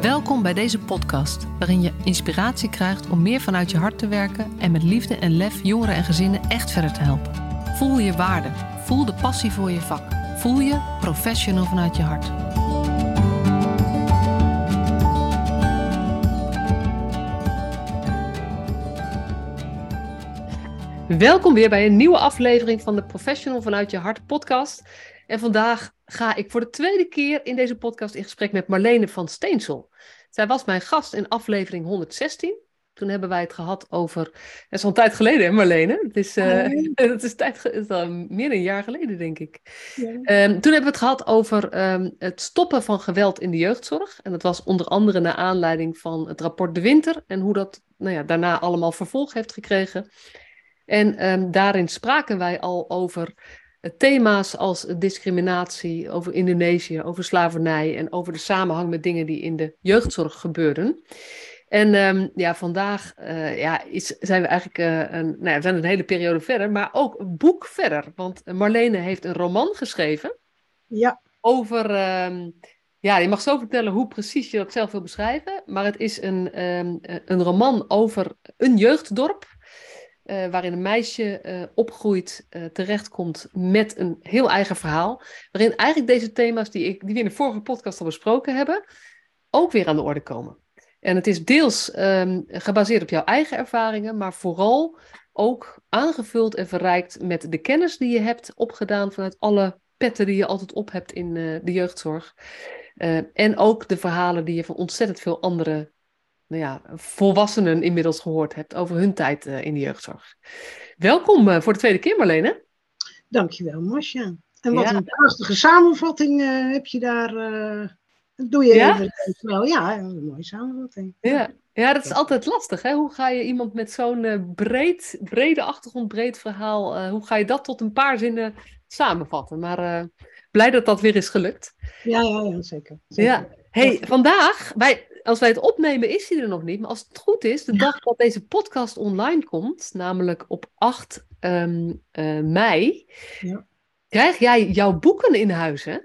Welkom bij deze podcast, waarin je inspiratie krijgt om meer vanuit je hart te werken en met liefde en lef jongeren en gezinnen echt verder te helpen. Voel je waarde, voel de passie voor je vak, voel je professional vanuit je hart. Welkom weer bij een nieuwe aflevering van de Professional vanuit je hart podcast. En vandaag ga ik voor de tweede keer in deze podcast in gesprek met Marlene van Steensel. Zij was mijn gast in aflevering 116. Toen hebben wij het gehad over. Het is al een tijd geleden, hè, Marlene? Het is, uh, het is, tijd, het is al meer dan een jaar geleden, denk ik. Ja. Um, toen hebben we het gehad over um, het stoppen van geweld in de jeugdzorg. En dat was onder andere naar aanleiding van het rapport De Winter. En hoe dat nou ja, daarna allemaal vervolg heeft gekregen. En um, daarin spraken wij al over thema's als discriminatie, over Indonesië, over slavernij en over de samenhang met dingen die in de jeugdzorg gebeurden. En um, ja, vandaag uh, ja, is, zijn we eigenlijk uh, een, nou ja, we zijn een hele periode verder, maar ook een boek verder. Want Marlene heeft een roman geschreven. Ja. Over, um, ja, je mag zo vertellen hoe precies je dat zelf wil beschrijven. Maar het is een, um, een roman over een jeugddorp uh, waarin een meisje uh, opgroeit, uh, terechtkomt met een heel eigen verhaal. Waarin eigenlijk deze thema's die, ik, die we in de vorige podcast al besproken hebben, ook weer aan de orde komen. En het is deels um, gebaseerd op jouw eigen ervaringen, maar vooral ook aangevuld en verrijkt met de kennis die je hebt opgedaan vanuit alle petten die je altijd op hebt in de jeugdzorg. en ook de verhalen die je van ontzettend veel andere nou ja, volwassenen inmiddels gehoord hebt over hun tijd uh, in de jeugdzorg. Welkom uh, voor de tweede keer, Marlene. Dankjewel, Masja. En wat ja. een prachtige samenvatting uh, heb je daar. doe je ja? even wel. Ja, een mooie samenvatting. Ja. ja, dat is altijd lastig. Hè? Hoe ga je iemand met zo'n breed, brede achtergrond, breed verhaal, hoe ga je dat tot een paar zinnen samenvatten? Maar blij dat dat weer is gelukt. Ja, ja, ja zeker. zeker. Ja. Hey, vandaag, wij, als wij het opnemen, is hij er nog niet. Maar als het goed is, de ja. dag dat deze podcast online komt, namelijk op 8 um, uh, mei, ja. krijg jij jouw boeken in huis, hè?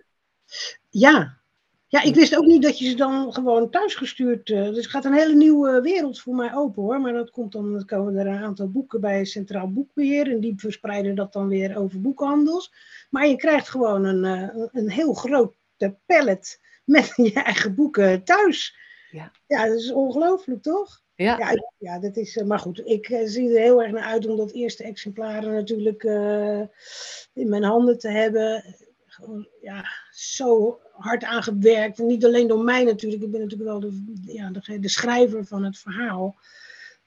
Ja. Ja, ik wist ook niet dat je ze dan gewoon thuisgestuurd. Uh, dus het gaat een hele nieuwe wereld voor mij open hoor. Maar dat komt dan, dan komen er een aantal boeken bij Centraal Boekbeheer. En die verspreiden dat dan weer over boekhandels. Maar je krijgt gewoon een, uh, een heel groot pallet met je eigen boeken thuis. Ja, ja dat is ongelooflijk, toch? Ja. ja. Ja, dat is, maar goed, ik uh, zie er heel erg naar uit om dat eerste exemplaren natuurlijk uh, in mijn handen te hebben. Gewoon, ja, zo hard aan gewerkt. En niet alleen door mij natuurlijk, ik ben natuurlijk wel de, ja, de, de schrijver van het verhaal.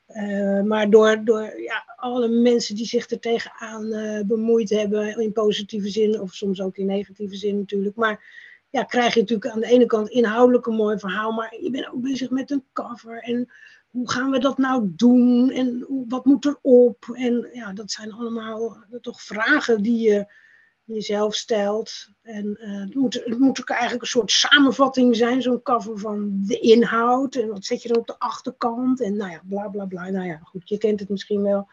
Uh, maar door, door ja, alle mensen die zich er tegenaan bemoeid hebben, in positieve zin of soms ook in negatieve zin natuurlijk. Maar ja, krijg je natuurlijk aan de ene kant inhoudelijk een mooi verhaal, maar je bent ook bezig met een cover. En hoe gaan we dat nou doen? En wat moet er op? En ja, dat zijn allemaal toch vragen die je jezelf stelt. En uh, het, moet, het moet ook eigenlijk een soort samenvatting zijn, zo'n cover van de inhoud. En wat zet je dan op de achterkant? En nou ja, bla bla bla. Nou ja, goed, je kent het misschien wel.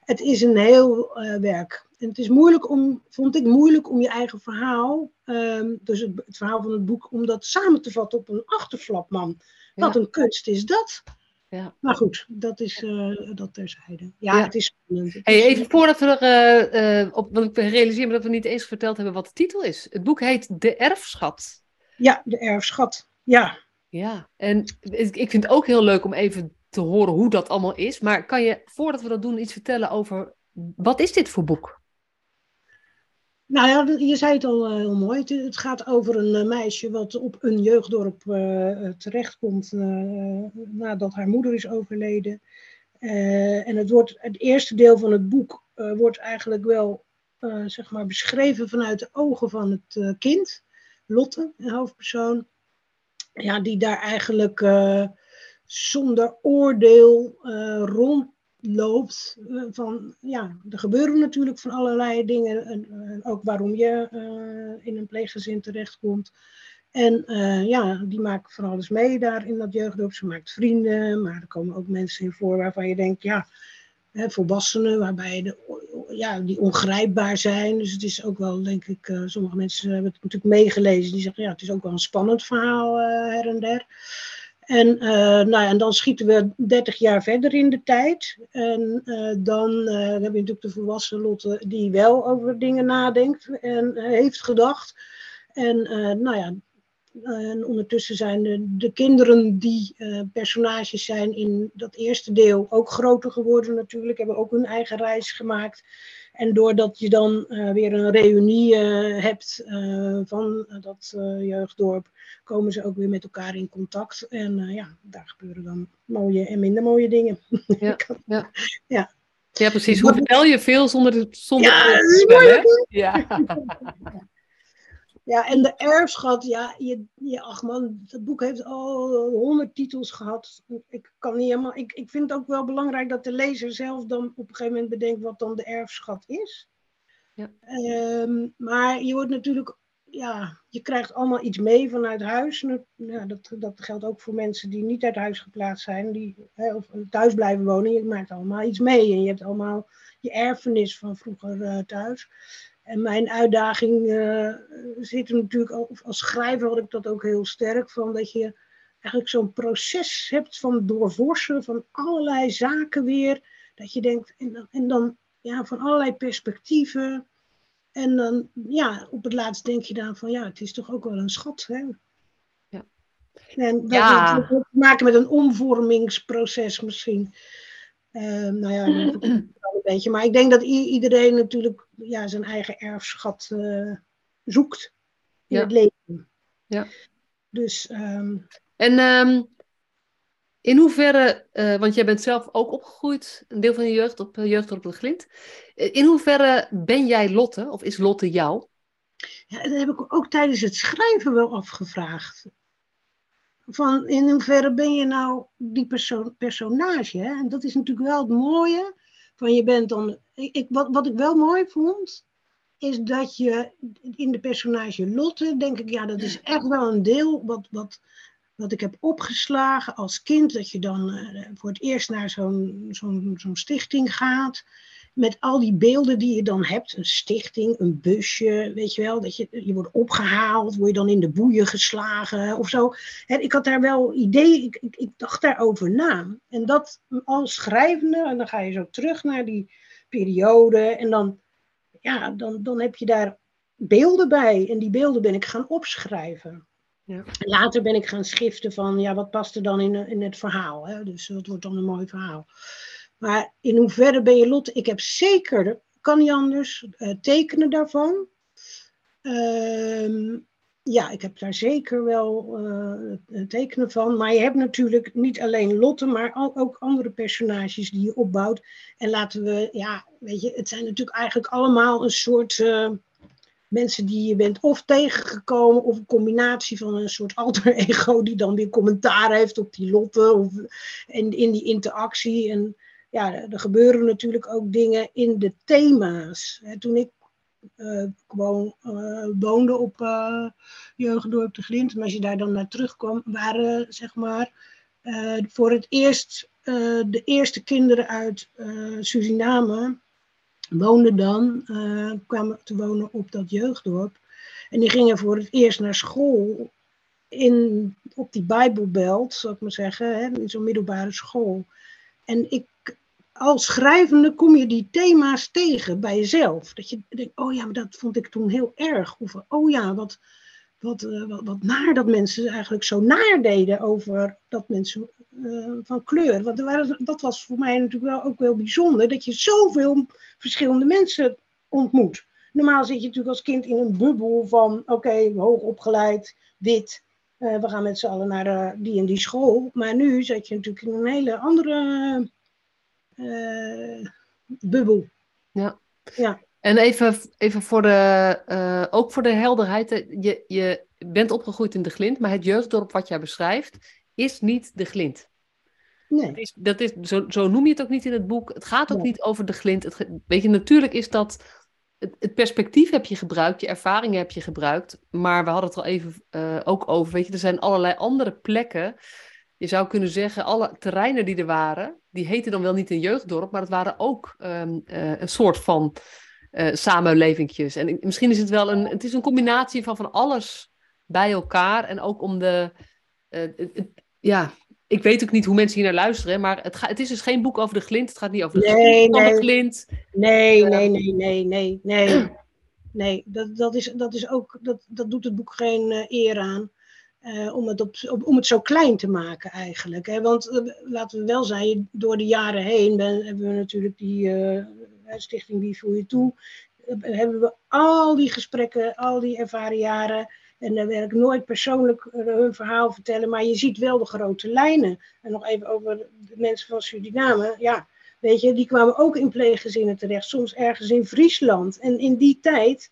Het is een heel uh, werk. En het is moeilijk om, vond ik moeilijk om je eigen verhaal, um, dus het, het, verhaal van het boek, om dat samen te vatten op een achterflapman. Ja. Wat een kunst is dat. Ja. Maar goed, dat is uh, dat terzijde. Ja, ja, het is spannend. Het hey, is... Even voordat we er uh, uh, op, want ik realiseer me dat we niet eens verteld hebben wat de titel is. Het boek heet De Erfschat. Ja, De Erfschat. Ja. Ja, en ik vind het ook heel leuk om even te horen hoe dat allemaal is. Maar kan je, voordat we dat doen, iets vertellen over wat is dit voor boek? Nou ja, je zei het al uh, heel mooi. Het, gaat over een uh, meisje wat op een jeugddorp uh, terechtkomt nadat haar moeder is overleden. en het, wordt, het eerste deel van het boek wordt eigenlijk wel zeg maar beschreven vanuit de ogen van het kind, Lotte, een hoofdpersoon. Ja, die daar eigenlijk zonder oordeel rond loopt. Uh, van, ja, er gebeuren natuurlijk van allerlei dingen. En, ook waarom je uh, in een pleeggezin terechtkomt. En ja, die maakt van alles mee daar in dat jeugddorp. Ze maakt vrienden, maar er komen ook mensen in voor waarvan je denkt, ja, hè, volwassenen, waarbij de, ja, die ongrijpbaar zijn. Dus het is ook wel, denk ik, sommige mensen hebben het natuurlijk meegelezen. Die zeggen, ja, het is ook wel een spannend verhaal her en der. En, uh, nou en dan schieten we 30 jaar verder in de tijd. En uh, dan uh, heb je natuurlijk de volwassen Lotte die wel over dingen nadenkt en heeft gedacht. En nou ja, en ondertussen zijn de, de kinderen die personages zijn in dat eerste deel ook groter geworden natuurlijk. Hebben ook hun eigen reis gemaakt. En doordat je dan uh, weer een reunie uh, hebt uh, van dat jeugddorp, komen ze ook weer met elkaar in contact. En ja, daar gebeuren dan mooie en minder mooie dingen. Ja, ja. ja. ja precies. Hoe vertel je veel zonder, zonder ja? Ja. Ja, en de erfschat, ja, je, je, ach man, dat boek heeft al honderd titels gehad. Ik, kan niet helemaal, ik, ik vind het ook wel belangrijk dat de lezer zelf dan op een gegeven moment bedenkt wat dan de erfschat is. Ja. Um, maar je wordt natuurlijk, ja, je krijgt allemaal iets mee vanuit huis. Ja, dat, dat geldt ook voor mensen die niet uit huis geplaatst zijn, die hè, of thuis blijven wonen. Je maakt allemaal iets mee en je hebt allemaal je erfenis van vroeger uh, thuis. En mijn uitdaging uh, zit er natuurlijk, als schrijver had ik dat ook heel sterk, van dat je eigenlijk zo'n proces hebt van doorvorsen van allerlei zaken weer. Dat je denkt, en dan, en dan ja, van allerlei perspectieven. En dan, ja, op het laatst denk je dan van, ja, het is toch ook wel een schat, hè? Ja. En dat ja. heeft te maken met een omvormingsproces misschien. Uh, nou ja, een beetje. Maar ik denk dat iedereen natuurlijk ja, zijn eigen erfschat uh, zoekt in ja. het leven. Ja. Dus, um... En um, in hoeverre, uh, want jij bent zelf ook opgegroeid, een deel van je jeugd op uh, Jeugdorp de Glint. In hoeverre ben jij Lotte, of is Lotte jou? Ja, dat heb ik ook tijdens het schrijven wel afgevraagd van in hoeverre ben je nou die perso personage? Hè? En dat is natuurlijk wel het mooie. Van je bent dan, ik, wat, wat ik wel mooi vond, is dat je in de personage Lotte, denk ik, ja, dat is echt wel een deel wat, wat, wat ik heb opgeslagen als kind. Dat je dan uh, voor het eerst naar zo'n zo'n zo'n stichting gaat met al die beelden die je dan hebt, een stichting, een busje, weet je wel, dat je, je wordt opgehaald, word je dan in de boeien geslagen of zo. Ik had daar wel idee, ik, ik, ik dacht daarover na. En dat als schrijvende, en dan ga je zo terug naar die periode en dan, ja, dan, dan heb je daar beelden bij. En die beelden ben ik gaan opschrijven. Ja. Later ben ik gaan schiften van, ja, wat past er dan in, in het verhaal? Hè? Dus dat wordt dan een mooi verhaal. Maar in hoeverre ben je Lot? Ik heb zeker, kan niet anders, uh, tekenen daarvan. Uh, ja, ik heb daar zeker wel uh, tekenen van. Maar je hebt natuurlijk niet alleen Lotte, maar ook andere personages die je opbouwt. En laten we, ja, weet je, het zijn natuurlijk eigenlijk allemaal een soort uh, mensen die je bent of tegengekomen, of een combinatie van een soort alter ego die dan weer commentaar heeft op die Lotte. Of, en in die interactie. En ja, er gebeuren natuurlijk ook dingen in de thema's. toen ik gewoon uh, woonde op uh, Jeugddorp de Glint, en als je daar dan naar terugkwam, waren zeg maar voor het eerst de eerste kinderen uit Suriname woonden dan, kwamen te wonen op dat jeugddorp. En die gingen voor het eerst naar school in, op die Bijbelbelt, zou ik maar zeggen, hè, in zo'n middelbare school. En ik als schrijvende kom je die thema's tegen bij jezelf. Dat je denkt, oh ja, maar dat vond ik toen heel erg. Of oh ja, wat, wat, uh, wat, wat, naar dat mensen eigenlijk zo naar deden over dat mensen uh, van kleur. Want dat was voor mij natuurlijk wel ook wel bijzonder, dat je zoveel verschillende mensen ontmoet. Normaal zit je natuurlijk als kind in een bubbel van, oké, okay, hoog opgeleid, wit. Uh, we gaan met z'n allen naar die en die school. Maar nu zat je natuurlijk in een hele andere uh, bubbel. Ja. ja. En even, even voor de, uh, ook voor de helderheid. Je, je bent opgegroeid in de Glint, maar het jeugddorp wat jij beschrijft is niet de Glint. Nee. Dat is, dat is, zo, zo noem je het ook niet in het boek. Het gaat ook niet over de Glint. Het, weet je, natuurlijk is dat... Het, het, perspectief heb je gebruikt, je ervaringen heb je gebruikt. Maar we hadden het al even uh, ook over. Weet je, er zijn allerlei andere plekken je zou kunnen zeggen, alle terreinen die er waren, die heten dan wel niet een jeugddorp, maar het waren ook um, uh, een soort van uh, samenlevingjes. En misschien is het wel een, het is een combinatie van van alles bij elkaar en ook om de, uh, het, ja, ik weet ook niet hoe mensen hier naar luisteren, maar het, gaat, het is dus geen boek over de glint. Het gaat niet over de, nee, nee. de glint. Nee, nee, nee, nee, nee, nee. Nee, dat, dat, is, dat, is ook, dat, dat doet het boek geen eer aan. Uh, om, het op, om het zo klein te maken eigenlijk. Hè? Want uh, laten we wel zijn, door de jaren heen ben, hebben we natuurlijk die Stichting Wie Voel Je Toe. hebben we al die gesprekken, al die ervaren jaren en dan wil ik nooit persoonlijk hun verhaal vertellen, maar je ziet wel de grote lijnen. En nog even over de mensen van Suriname. Ja, weet je, die kwamen ook in pleeggezinnen terecht, soms ergens in Friesland. En in die tijd,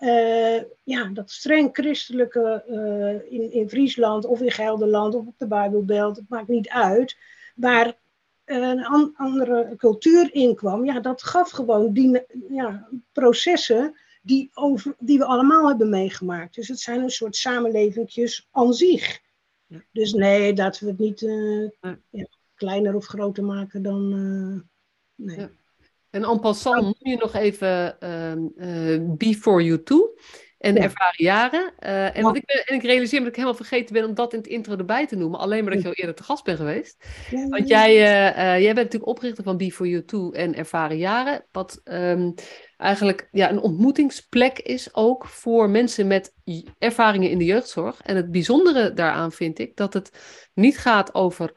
uh, ja, dat streng christelijke uh, in, in Friesland of in Gelderland of op de Bijbelbelt, het maakt niet uit. Waar een an andere cultuur inkwam, ja, dat gaf gewoon die ja, processen die, over, die we allemaal hebben meegemaakt. Dus het zijn een soort samenlevingjes aan zich. Ja. Dus nee, dat we het niet uh, ja. Ja, kleiner of groter maken dan. Nee. En en passant noem je nog even uh, Before You Too en ja. ervaren jaren. Uh, en, wat ik ben, en ik realiseer me dat ik helemaal vergeten ben om dat in het intro erbij te noemen. Alleen maar dat je al eerder te gast bent geweest. Ja, Want jij, uh, jij bent natuurlijk oprichter van Be For You Too en ervaren jaren. Wat um, eigenlijk ja, een ontmoetingsplek is ook voor mensen met ervaringen in de jeugdzorg. En het bijzondere daaraan vind ik dat het niet gaat over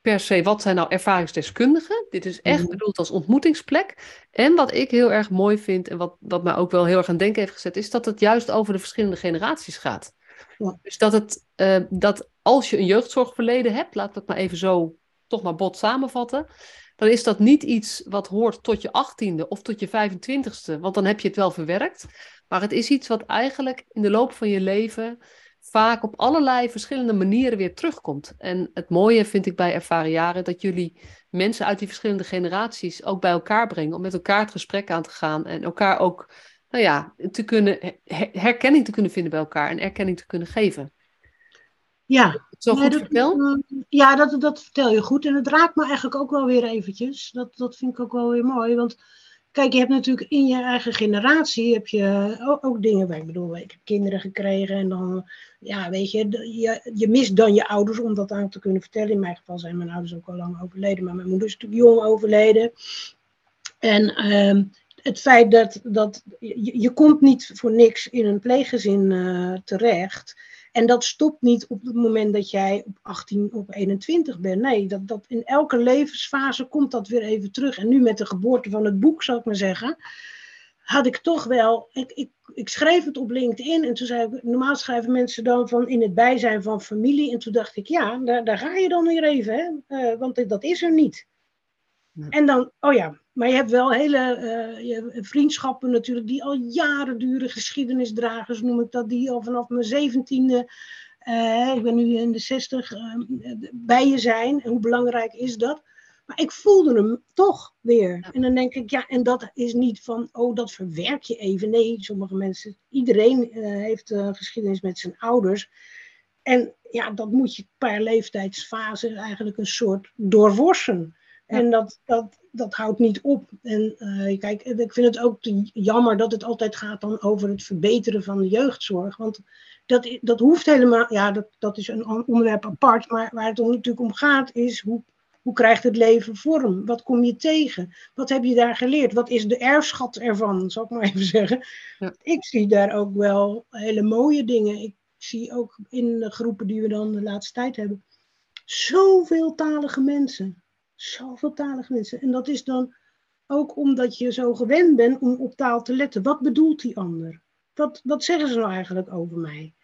per se, wat zijn nou ervaringsdeskundigen? Dit is echt mm-hmm. bedoeld als ontmoetingsplek. En wat ik heel erg mooi vind en wat, wat mij ook wel heel erg aan denken heeft gezet, is dat het juist over de verschillende generaties gaat. Ja. Dus dat, het, uh, dat als je een jeugdzorgverleden hebt, laat dat maar even zo toch maar bot samenvatten, dan is dat niet iets wat hoort tot je achttiende of tot je 25ste, want dan heb je het wel verwerkt. Maar het is iets wat eigenlijk in de loop van je leven vaak op allerlei verschillende manieren weer terugkomt. En het mooie vind ik bij ervaren jaren dat jullie mensen uit die verschillende generaties ook bij elkaar brengen om met elkaar het gesprek aan te gaan en elkaar ook, nou ja, te kunnen, herkenning te kunnen vinden bij elkaar en erkenning te kunnen geven. Ja, zo goed nee, dat, vertel? Ja, dat, dat vertel je goed. En het raakt me eigenlijk ook wel weer eventjes. Dat, dat vind ik ook wel weer mooi. Want Kijk, je hebt natuurlijk in je eigen generatie heb je ook, ook dingen waar ik bedoel, ik heb kinderen gekregen en dan, ja, weet je, je, je mist dan je ouders om dat aan te kunnen vertellen. In mijn geval zijn mijn ouders ook al lang overleden, maar mijn moeder is natuurlijk jong overleden. En um, het feit dat, dat je, je komt niet voor niks in een pleeggezin uh, terecht. En dat stopt niet op het moment dat jij op 18 of 21 bent. Nee, dat, dat in elke levensfase komt dat weer even terug. En nu met de geboorte van het boek, zal ik maar zeggen, had ik toch wel. Ik, ik, ik schreef het op LinkedIn en toen zei ik, normaal schrijven mensen dan van in het bijzijn van familie. En toen dacht ik, ja, daar, daar ga je dan weer even, hè? Uh, want dat is er niet. En dan, oh ja, maar je hebt wel hele uh, je vriendschappen natuurlijk die al jaren duren, geschiedenisdragers noem ik dat, die al vanaf mijn zeventiende, uh, ik ben nu in de zestig, uh, bij je zijn. En hoe belangrijk is dat? Maar ik voelde hem toch weer. Ja. En dan denk ik, ja, en dat is niet van, oh, dat verwerk je even. Nee, sommige mensen, iedereen heeft geschiedenis met zijn ouders. En ja, dat moet je per leeftijdsfase eigenlijk een soort doorworsen. En dat, dat, dat houdt niet op. En uh, kijk, ik vind het ook jammer dat het altijd gaat dan over het verbeteren van de jeugdzorg. Want dat, dat hoeft helemaal, ja, dat, dat is een onderwerp apart. Maar waar het om, natuurlijk om gaat is hoe, hoe krijgt het leven vorm? Wat kom je tegen? Wat heb je daar geleerd? Wat is de erfschat ervan, zal ik maar even zeggen. Ja. Ik zie daar ook wel hele mooie dingen. Ik zie ook in de groepen die we dan de laatste tijd hebben, zoveel talige mensen zoveel talige mensen. En dat is dan ook omdat je zo gewend bent om op taal te letten. Wat bedoelt die ander? Wat, wat zeggen ze nou eigenlijk over mij?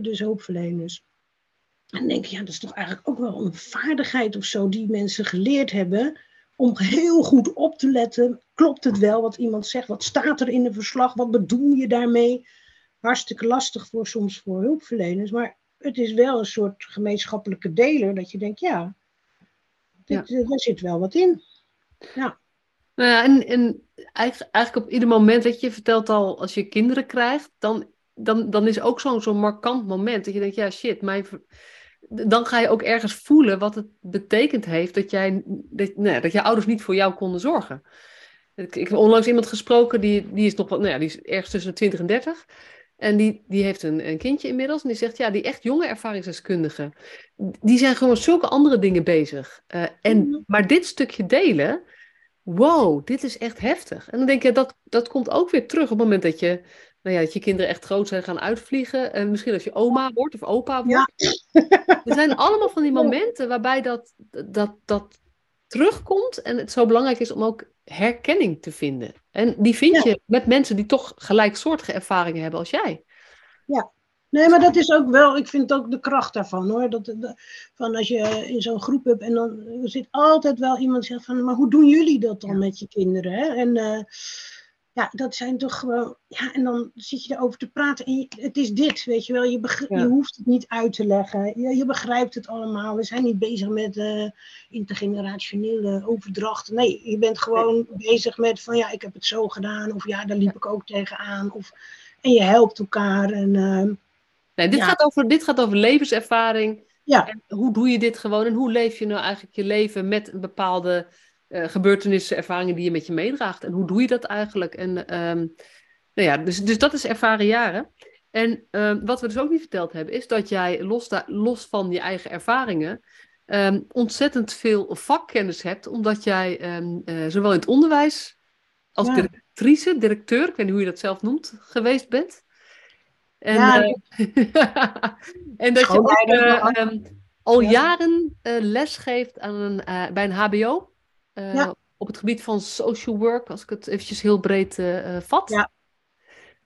Dus hulpverleners. En dan denk je, ja, dat is toch eigenlijk ook wel een vaardigheid of zo die mensen geleerd hebben. Om heel goed op te letten. Klopt het wel wat iemand zegt? Wat staat er in een verslag? Wat bedoel je daarmee? Hartstikke lastig voor soms voor hulpverleners. Maar het is wel een soort gemeenschappelijke deler dat je denkt, ja, dit, ja. Er zit wel wat in. Ja. Nou ja, en, en eigenlijk, op ieder moment, weet je, je vertelt al, als je kinderen krijgt, dan, dan, dan is ook zo'n zo'n markant moment dat je denkt, ja shit, mijn, dan ga je ook ergens voelen wat het betekend heeft dat, jij, dat, nou, dat je ouders niet voor jou konden zorgen. Ik, ik heb onlangs iemand gesproken, die, die is nog wat, nou ja, die is ergens tussen de 20 en 30. En die, die heeft een, een kindje inmiddels. En die zegt, ja, die echt jonge ervaringsdeskundigen, die zijn gewoon zulke andere dingen bezig. Uh, en, Mhm. Maar dit stukje delen, wow, dit is echt heftig. En dan denk je, dat, dat komt ook weer terug op het moment dat je, nou ja, dat je kinderen echt groot zijn gaan uitvliegen. En misschien als je oma wordt of opa wordt. Er zijn allemaal van die momenten waarbij dat, dat, dat terugkomt. En het zo belangrijk is om ook herkenning te vinden. En die vind Ja. je met mensen die toch gelijksoortige ervaringen hebben als jij. Nee, maar dat is ook wel, ik vind ook de kracht daarvan hoor. Dat, dat- van als je in zo'n groep hebt en dan er zit altijd wel iemand die zegt van, maar hoe doen jullie dat dan Ja. met je kinderen? Hè? En eh, ja, dat zijn toch gewoon, ja, en dan zit je erover te praten en je- het is dit, weet je wel. Je, Ja. je hoeft het niet uit te leggen. Je, je begrijpt het allemaal. We zijn niet bezig met eh, intergenerationele overdracht. Nee, je bent gewoon bezig met van, ja, ik heb het zo gedaan. Of ja, daar liep ik ook tegenaan. Of, en je helpt elkaar en... ehm, Nee, dit, Ja. gaat over, dit gaat over levenservaring. Ja. En hoe doe je dit gewoon? En hoe leef je nou eigenlijk je leven met een bepaalde eh, gebeurtenissen, ervaringen die je met je meedraagt? En hoe doe je dat eigenlijk? En ehm, nou ja, dus, dus dat is ervaren jaren. En ehm, wat we dus ook niet verteld hebben, is dat jij los, los van je eigen ervaringen ehm, ontzettend veel vakkennis hebt, omdat jij eh, zowel in het onderwijs als Ja. directrice, directeur, ik weet niet hoe je dat zelf noemt, geweest bent. En, Ja, eh, en dat je ook al Ja. jaren les geeft aan een, bij een HBO. Eh, Ja. Op het gebied van social work, als ik het eventjes heel breed eh, eh, vat. Ja.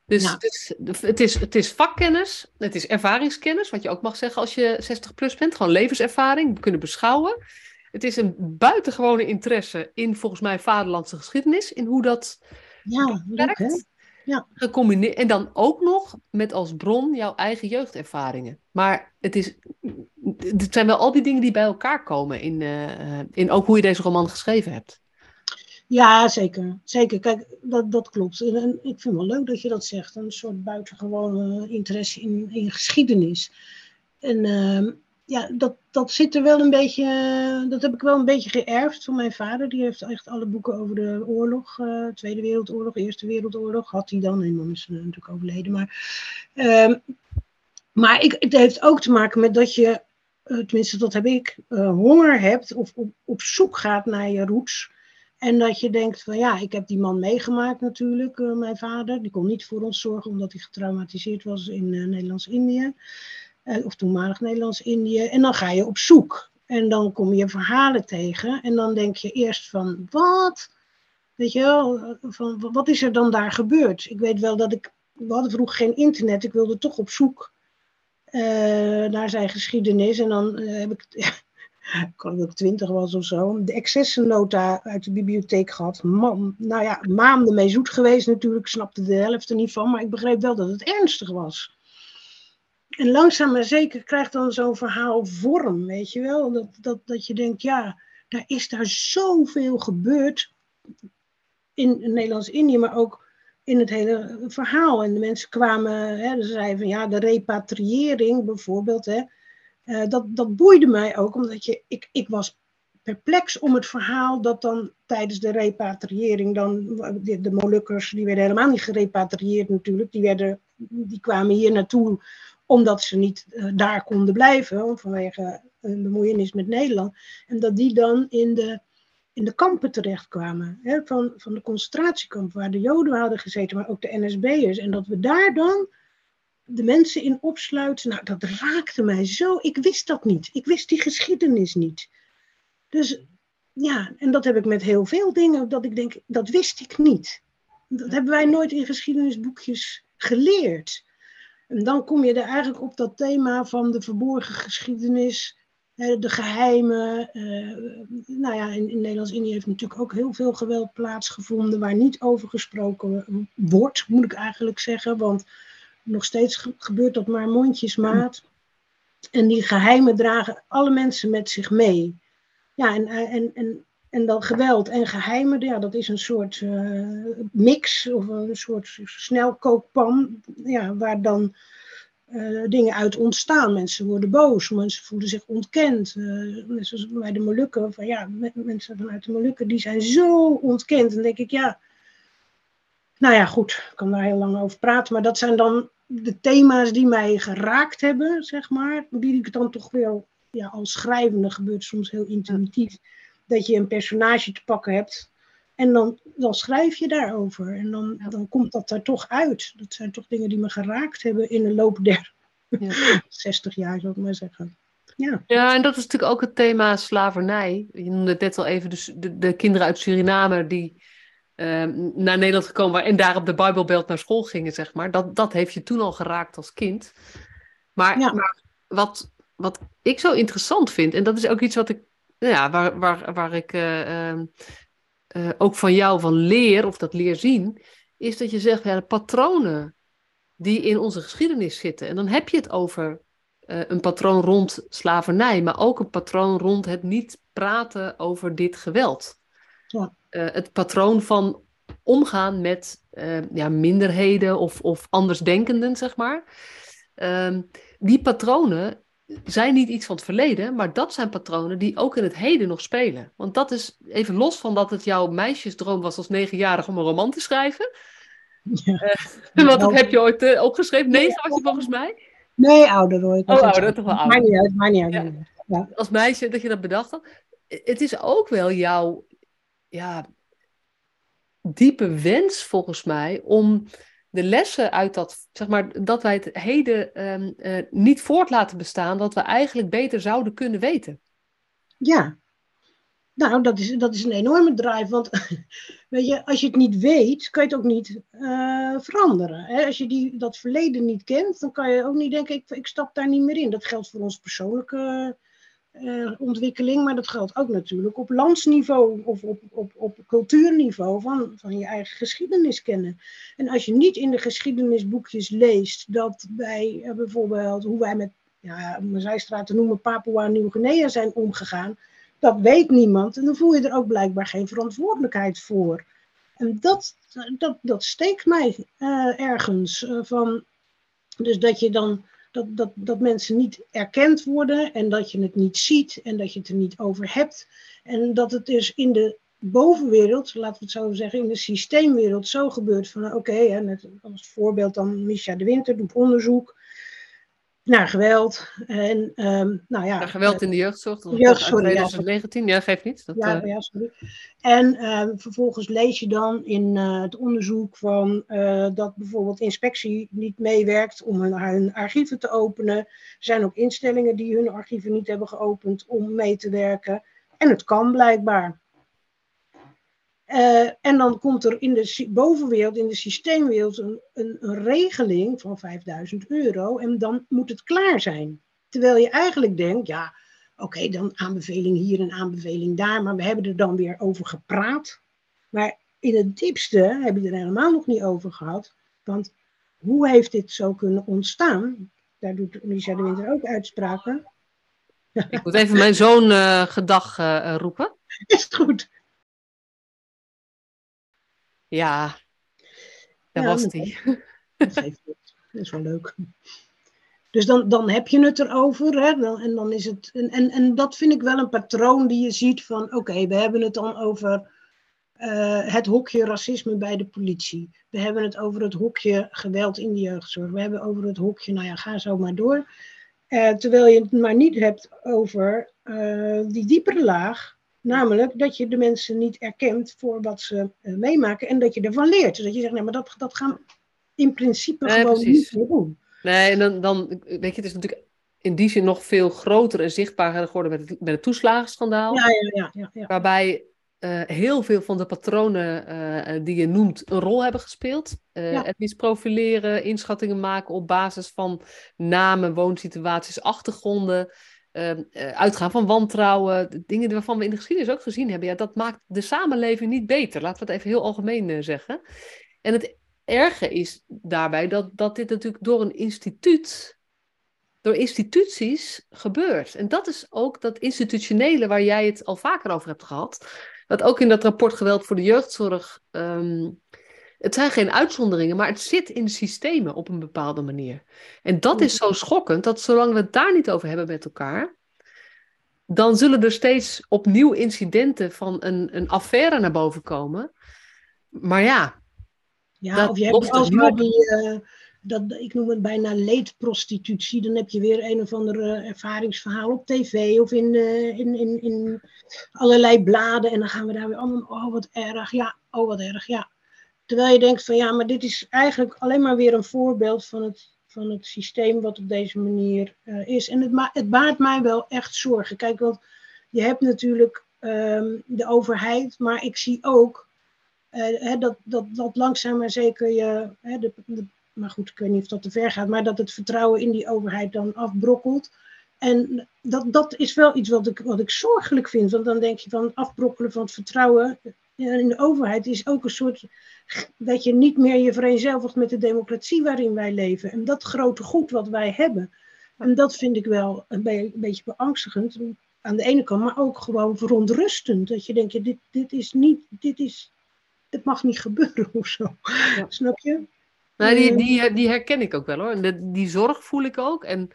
Dus Ja. het, is, het, is, het is vakkennis, het is ervaringskennis, wat je ook mag zeggen als je 60 plus bent. Gewoon levenservaring, kunnen beschouwen. Het is een buitengewone interesse in volgens mij vaderlandse geschiedenis, in hoe dat Ja, leuk werkt. Ja. Gecombineerd, en dan ook nog met als bron jouw eigen jeugdervaringen. Maar het, is, het zijn wel al die dingen die bij elkaar komen in, eh, in ook hoe je deze roman geschreven hebt. Ja, zeker. Zeker. Kijk, dat, dat klopt. En, en ik vind het wel leuk dat je dat zegt. Een soort buitengewone interesse in, in geschiedenis. En ehm, ja, dat, dat zit er wel een beetje. Dat heb ik wel een beetje geërfd van mijn vader. Die heeft echt alle boeken over de oorlog. eh, Tweede Wereldoorlog, Eerste Wereldoorlog. Had hij dan. En dan is hij natuurlijk overleden. Maar, ehm, maar ik, het heeft ook te maken met dat je. eh, tenminste, dat heb ik. eh, honger hebt of op, op zoek gaat naar je roots. En dat je denkt van ja, ik heb die man meegemaakt natuurlijk, mijn vader. Die kon niet voor ons zorgen omdat hij getraumatiseerd was in Nederlands-Indië. Eh, of toenmalig Nederlands-Indië. En dan ga je op zoek. En dan kom je verhalen tegen. En dan denk je eerst van wat? Weet je wel, van wat is er dan daar gebeurd? Ik weet wel dat ik, we hadden vroeger geen internet. Ik wilde toch op zoek eh, naar zijn geschiedenis. En dan eh, heb ik, ik dat ik twintig was of zo, de excessennota uit de bibliotheek gehad. Man, nou ja, maanden mee zoet geweest natuurlijk, snapte de helft er niet van, maar ik begreep wel dat het ernstig was. En langzaam maar zeker krijgt dan zo'n verhaal vorm, weet je wel. Dat, dat, dat je denkt, ja, daar is daar zoveel gebeurd in Nederlands-Indië, maar ook in het hele verhaal. En de mensen kwamen, hè, ze zeiden van ja, de repatriëring bijvoorbeeld, hè, eh, dat, dat boeide mij ook, omdat je, ik, ik was perplex om het verhaal dat dan tijdens de repatriëring dan, de, de Molukkers, die werden helemaal niet gerepatrieerd natuurlijk, die, werden, die kwamen hier naartoe omdat ze niet eh, daar konden blijven vanwege een bemoeienis met Nederland. En dat die dan in de, in de kampen terechtkwamen, hè, van, van de concentratiekampen waar de Joden hadden gezeten, maar ook de NSB'ers. En dat we daar dan de mensen in opsluiten. Nou, dat raakte mij zo. Ik wist dat niet. Ik wist die geschiedenis niet. Dus ja, en dat heb ik met heel veel dingen, dat ik denk, dat wist ik niet. Dat hebben wij nooit in geschiedenisboekjes geleerd. En dan kom je er eigenlijk op dat thema van de verborgen geschiedenis, de geheimen. Uh, nou ja, in, in Nederlands-Indië heeft natuurlijk ook heel veel geweld plaatsgevonden waar niet over gesproken wordt, moet ik eigenlijk zeggen. Want nog steeds gebeurt dat maar mondjesmaat. En die geheimen dragen alle mensen met zich mee. Ja, en, en, en, en dat geweld en geheimen, ja, dat is een soort uh, mix of een soort snelkookpan, ja, waar dan uh, dingen uit ontstaan. Mensen worden boos, mensen voelen zich ontkend. Uh, net zoals bij de Molukken, van ja, mensen vanuit de Molukken, die zijn zo ontkend. Dan denk ik, ja, nou ja, goed, ik kan daar heel lang over praten, maar dat zijn dan de thema's die mij geraakt hebben, zeg maar, die ik dan toch wel, ja, als schrijvende gebeurt soms heel intuïtief, dat je een personage te pakken hebt en dan, dan schrijf je daarover en dan, dan komt dat er toch uit. Dat zijn toch dingen die me geraakt hebben in de loop der ja. 60 jaar, zou ik maar zeggen. Ja. ja, en dat is natuurlijk ook het thema slavernij. Je noemde het net al even, dus de, de kinderen uit Suriname die Ehm, naar Nederland gekomen waren en daar op de Bijbelbelt naar school gingen, zeg maar. Dat, dat heeft je toen al geraakt als kind. Maar, maar wat, wat ik zo interessant vind, en dat is ook iets wat ik, ja, waar, waar, waar ik uh, uh, ook van jou van leer, of dat leer zien, is dat je zegt, ja, de patronen die in onze geschiedenis zitten. En dan heb je het over uh, een patroon rond slavernij, maar ook een patroon rond het niet praten over dit geweld. Ja. Eh, het patroon van omgaan met ja, minderheden of, of andersdenkenden, zeg maar. Uh, die patronen zijn niet iets van het verleden, maar dat zijn patronen die ook in het heden nog spelen. Want dat is even los van dat het jouw meisjesdroom was als negenjarige om een roman te schrijven. Ja. Uh, want dat heb je ooit uh, opgeschreven. Negen was je volgens mij. Nee, ouder ooit. Oh, ouder, toch wel ouder. Maar niet uit, maar niet uit. Ja. Als meisje dat je dat bedacht had. Het is ook wel jouw ja, diepe wens volgens mij om de lessen uit dat, zeg maar, dat wij het heden um, uh, niet voort laten bestaan, dat we eigenlijk beter zouden kunnen weten. Ja, nou, dat is, dat is een enorme drive. Want weet je, als je het niet weet, kan je het ook niet uh, veranderen. Hè? Als je die, dat verleden niet kent, dan kan je ook niet denken, ik, ik stap daar niet meer in. Dat geldt voor ons persoonlijke ontwikkeling, maar dat geldt ook natuurlijk op landsniveau of op, op, op cultuurniveau van, van je eigen geschiedenis kennen. En als je niet in de geschiedenisboekjes leest dat wij uh, bijvoorbeeld hoe wij met, ja, te noemen, Papua Nieuw-Guinea zijn omgegaan, dat weet niemand en dan voel je er ook blijkbaar geen verantwoordelijkheid voor. En dat, dat, dat steekt mij uh, ergens van, dus dat je dan dat, dat, dat mensen niet erkend worden en dat je het niet ziet en dat je het er niet over hebt. En dat het dus in de bovenwereld, laten we het zo zeggen, in de systeemwereld zo gebeurt van oké, okay, als voorbeeld dan Misha de Winter doet onderzoek naar geweld. En, um, nou ja, naar geweld in de jeugdzorg. Jeugdzorg, 2019, ja, geeft niet. Dat, ja, uh... ja, sorry. En uh, vervolgens lees je dan in uh, het onderzoek van uh, dat bijvoorbeeld inspectie niet meewerkt om hun, hun, archieven te openen. Er zijn ook instellingen die hun archieven niet hebben geopend om mee te werken. En het kan blijkbaar. Uh, en dan komt er in de bovenwereld, in de systeemwereld, een, een, een regeling van 5000 euro. En dan moet het klaar zijn. Terwijl je eigenlijk denkt, ja, oké, okay, dan aanbeveling hier en aanbeveling daar. Maar we hebben er dan weer over gepraat. Maar in het diepste heb je er helemaal nog niet over gehad. Want hoe heeft dit zo kunnen ontstaan? Daar doet Lisa de Winter ook uitspraken. Ik moet even mijn zoon uh, gedag uh, roepen. Is het goed? Ja, daar was die. Dat, dat is wel leuk. Dus dan, dan heb je het erover. Hè? En, dan is het, en, en, en dat vind ik wel een patroon die je ziet van... oké, okay, we hebben het dan over uh, het hokje racisme bij de politie. We hebben het over het hokje geweld in de jeugdzorg. We hebben over het hokje, nou ja, ga zo maar door. Uh, terwijl je het maar niet hebt over uh, die diepere laag Namelijk dat je de mensen niet erkent voor wat ze uh, meemaken en dat je ervan leert. Dus dat je zegt, nee, maar dat, dat gaan in principe nee, gewoon precies. niet meer doen. Nee, en dan, dan, weet je, het is natuurlijk in die zin nog veel groter en zichtbaarder geworden met het, met het toeslagenschandaal. Ja, ja, ja. Waarbij uh, heel veel van de patronen uh, die je noemt een rol hebben gespeeld. Uh. Het misprofileren, inschattingen maken op basis van namen, woonsituaties, achtergronden. Ehm, eh, uitgaan van wantrouwen, dingen waarvan we in de geschiedenis ook gezien hebben, ja, dat maakt de samenleving niet beter. Laten we het even heel algemeen uh, zeggen. En het erge is daarbij dat, dat dit natuurlijk door een instituut, door instituties gebeurt. En dat is ook dat institutionele waar jij het al vaker over hebt gehad. Dat ook in dat rapport Geweld voor de Jeugdzorg um, het zijn geen uitzonderingen, maar het zit in systemen op een bepaalde manier. En dat is zo schokkend dat zolang we het daar niet over hebben met elkaar, dan zullen er steeds opnieuw incidenten van een, een affaire naar boven komen. Maar ja. Ja, of je hebt alsmaar die, uh, dat, ik noem het bijna leedprostitutie. Dan heb je weer een of ander ervaringsverhaal op tv of in, in, in, in allerlei bladen. En dan gaan we daar weer allemaal, oh wat erg, ja, oh wat erg, ja. Terwijl je denkt van ja, maar dit is eigenlijk alleen maar weer een voorbeeld van het, van het systeem wat op deze manier is. En het, het baart mij wel echt zorgen. Kijk, want je hebt natuurlijk Ehm, de overheid, maar ik zie ook uh, dat, dat, dat langzaam maar zeker je, de, maar goed, ik weet niet of dat te ver gaat, maar dat het vertrouwen in die overheid dan afbrokkelt. En dat, dat is wel iets wat ik, wat ik zorgelijk vind, want dan denk je van afbrokkelen van het vertrouwen in de overheid is ook een soort dat je niet meer je vereenzelvigt met de democratie waarin wij leven. En dat grote goed wat wij hebben. En dat vind ik wel een, een beetje beangstigend aan de ene kant, maar ook gewoon verontrustend. Dat je denkt, dit, dit is niet, dit is, het mag niet gebeuren of zo. Snap je? Nou, die, die, die herken ik ook wel hoor. En die zorg voel ik ook. En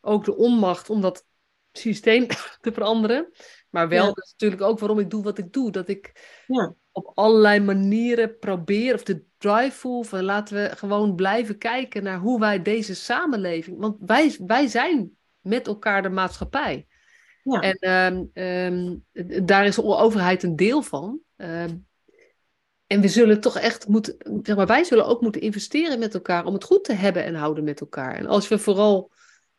ook de onmacht om dat systeem te veranderen. Maar wel, dat is natuurlijk ook waarom ik doe wat ik doe. Dat ik ja. op allerlei manieren probeer, of de drive voel van laten we gewoon blijven kijken naar hoe wij deze samenleving. Want wij, wij zijn met elkaar de maatschappij. Ja. En ehm, ehm, daar is de overheid een deel van. Ehm, en we zullen toch echt moeten, zeg maar, wij zullen ook moeten investeren met elkaar om het goed te hebben en houden met elkaar. En als we vooral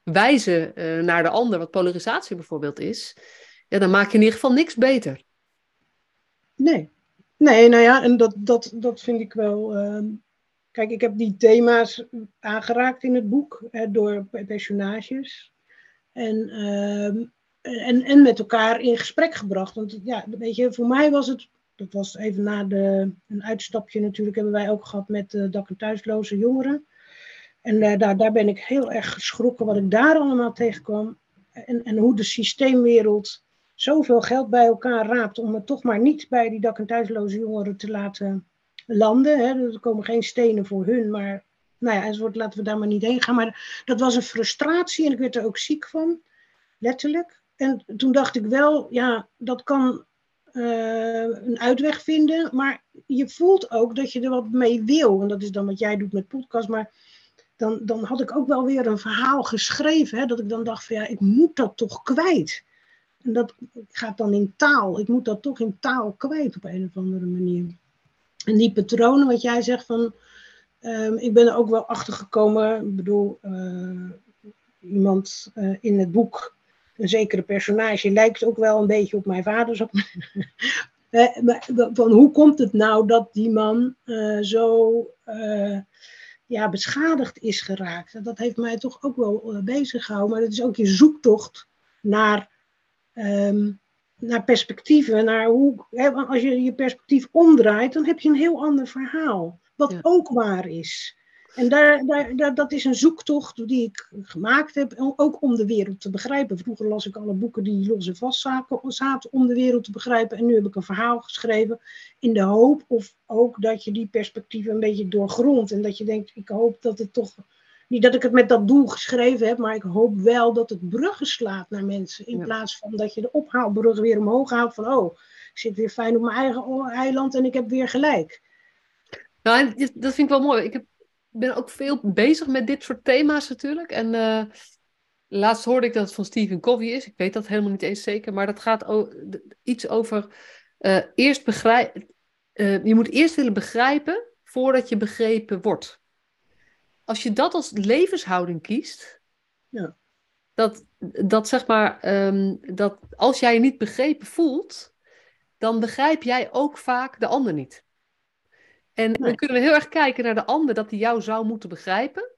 wijzen uh, naar de ander, wat polarisatie bijvoorbeeld is, ja, dan maak je in ieder geval niks beter. Nee, nee, nou ja, en dat, dat, dat vind ik wel. kijk, ik heb die thema's aangeraakt in het boek hè, door personages. En en, en met elkaar in gesprek gebracht. Want ja, weet je, voor mij was het, dat was even na de, een uitstapje natuurlijk, hebben wij ook gehad met uh, dak- en thuisloze jongeren. En uh, daar, daar ben ik heel erg geschrokken wat ik daar allemaal tegenkwam. En, en hoe de systeemwereld zoveel geld bij elkaar raapt om het toch maar niet bij die dak- en thuisloze jongeren te laten landen. Hè. Er komen geen stenen voor hun, maar nou ja, enzovoort, laten we daar maar niet heen gaan. Maar dat was een frustratie en ik werd er ook ziek van, letterlijk en toen dacht ik wel, ja, dat kan uh, een uitweg vinden, maar je voelt ook dat je er wat mee wil. En dat is dan wat jij doet met podcast, maar dan, dan had ik ook wel weer een verhaal geschreven, hè, dat ik dan dacht van ja, ik moet dat toch kwijt. En dat gaat dan in taal, ik moet dat toch in taal kwijt op een of andere manier. En die patronen, wat jij zegt van, um, ik ben er ook wel achter gekomen, ik bedoel, uh, iemand uh, in het boek een zekere personage lijkt ook wel een beetje op mijn vader. van hoe komt het nou dat die man zo ja, beschadigd is geraakt? Dat heeft mij toch ook wel bezig gehouden. Maar dat is ook je zoektocht naar, um, naar perspectieven. Naar hoe, hè, als je je perspectief omdraait, dan heb je een heel ander verhaal. Wat ja. ook waar is. En daar, daar, dat is een zoektocht die ik gemaakt heb, ook om de wereld te begrijpen. Vroeger las ik alle boeken die los en vast zaten om de wereld te begrijpen. En nu heb ik een verhaal geschreven in de hoop of ook dat je die perspectieven een beetje doorgrondt. En dat je denkt, ik hoop dat het toch, niet dat ik het met dat doel geschreven heb, maar ik hoop wel dat het bruggen slaat naar mensen. In plaats van dat je de ophaalbrug weer omhoog haalt van, oh, ik zit weer fijn op mijn eigen eiland en ik heb weer gelijk. Nou, dat vind ik wel mooi. Ik heb ben ook veel bezig met dit soort thema's natuurlijk. En uh, laatst hoorde ik dat het van Stephen Covey is. Ik weet dat helemaal niet eens zeker. Maar dat gaat iets over uh, eerst begrijpen. Uh, je moet eerst willen begrijpen voordat je begrepen wordt. Als je dat als levenshouding kiest. Ja. Dat, dat zeg maar, um, dat als jij je niet begrepen voelt, dan begrijp jij ook vaak de ander niet. En dan kunnen we heel erg kijken naar de ander dat hij jou zou moeten begrijpen.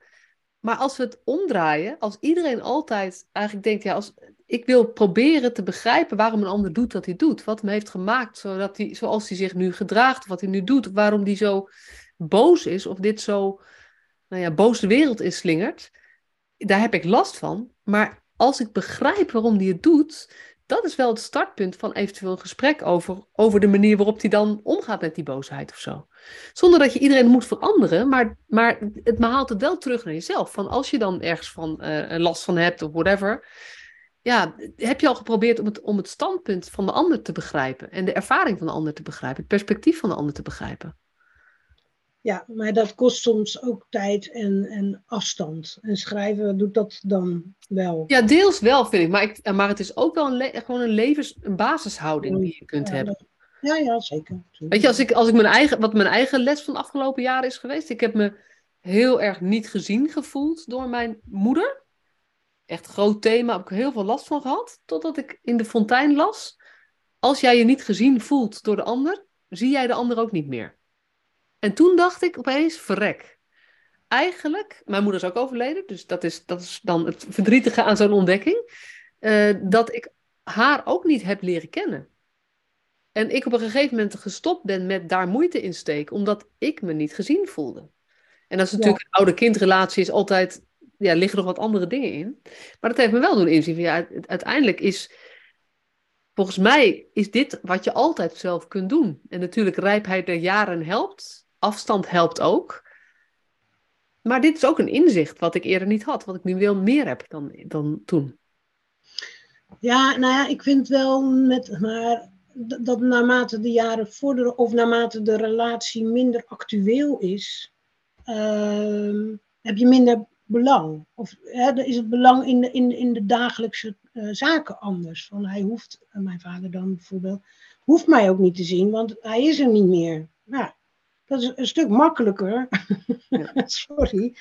Maar als we het omdraaien, als iedereen altijd eigenlijk denkt, ja, als, ik wil proberen te begrijpen waarom een ander doet wat hij doet, wat hem heeft gemaakt, zodat hij, zoals hij zich nu gedraagt, wat hij nu doet, waarom hij zo boos is, of dit zo, nou ja, boos de wereld inslingert, daar heb ik last van. Maar als ik begrijp waarom hij het doet, dat is wel het startpunt van eventueel een gesprek over, over de manier waarop hij dan omgaat met die boosheid of zo. Zonder dat je iedereen moet veranderen, maar, maar het haalt het wel terug naar jezelf. Van als je dan ergens van uh, last van hebt of whatever, ja, heb je al geprobeerd om het, om het standpunt van de ander te begrijpen en de ervaring van de ander te begrijpen, het perspectief van de ander te begrijpen? Ja, maar dat kost soms ook tijd en, en afstand. En schrijven doet dat dan wel. Ja, deels wel vind ik. Maar, ik, maar het is ook wel een gewoon een levens, een basishouding die je kunt ja, hebben. dat- ja, ja, zeker. Weet je, als ik, als ik mijn eigen, wat mijn eigen les van de afgelopen jaren is geweest. Ik heb me heel erg niet gezien gevoeld door mijn moeder. Echt groot thema, heb ik heel veel last van gehad. Totdat ik in de fontein las. Als jij je niet gezien voelt door de ander, zie jij de ander ook niet meer. En toen dacht ik opeens, verrek. Eigenlijk, mijn moeder is ook overleden, dus dat is, dat is dan het verdrietige aan zo'n ontdekking. eh, dat ik haar ook niet heb leren kennen. En ik op een gegeven moment gestopt ben met daar moeite in steken, omdat ik me niet gezien voelde. En dat is natuurlijk een oude-kindrelatie, is altijd, ja, liggen nog wat andere dingen in. Maar dat heeft me wel doen inzien van, ja, uiteindelijk is, volgens mij is dit wat je altijd zelf kunt doen. En natuurlijk, rijpheid der jaren helpt, afstand helpt ook. Maar dit is ook een inzicht wat ik eerder niet had, wat ik nu wel meer heb dan, dan toen. Ja, nou ja, ik vind wel met, maar dat naarmate de jaren vorderen of naarmate de relatie minder actueel is, ehm, heb je minder belang. Of hè, is het belang in de, in, in de dagelijkse eh, zaken anders. Van hij hoeft, mijn vader dan bijvoorbeeld, hoeft mij ook niet te zien, want hij is er niet meer. Nou, dat is een stuk makkelijker. Sorry.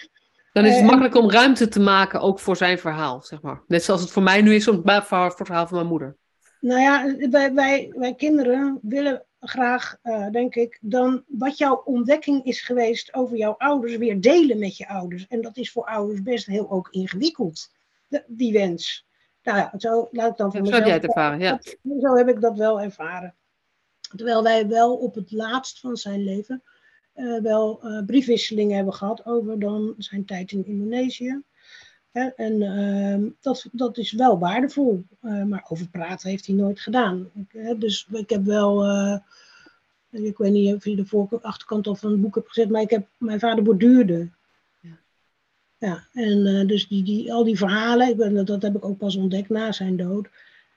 Dan is het Eh, makkelijk om ruimte te maken, ook voor zijn verhaal, zeg maar. Net zoals het voor mij nu is om het verhaal van mijn moeder. Nou ja, wij, wij, wij kinderen willen graag, eh, denk ik, dan wat jouw ontdekking is geweest over jouw ouders weer delen met je ouders. En dat is voor ouders best heel ook ingewikkeld, de- die wens. Nou ja, zo laat ik dan voor Zo heb mezelf. jij het ervaren, ja. Zo heb ik dat wel ervaren. Terwijl wij wel op het laatst van zijn leven eh, wel eh, briefwisselingen hebben gehad over dan zijn tijd in Indonesië. Hè, en ehm, dat, dat is wel waardevol. Eh, maar over praten heeft hij nooit gedaan. Ik, hè, dus ik heb wel. ik weet niet of je de voor- achterkant al van het boek hebt gezet, maar ik heb mijn vader borduurde. Ja. Ja, en dus die, die, al die verhalen, ik ben, dat, dat heb ik ook pas ontdekt na zijn dood.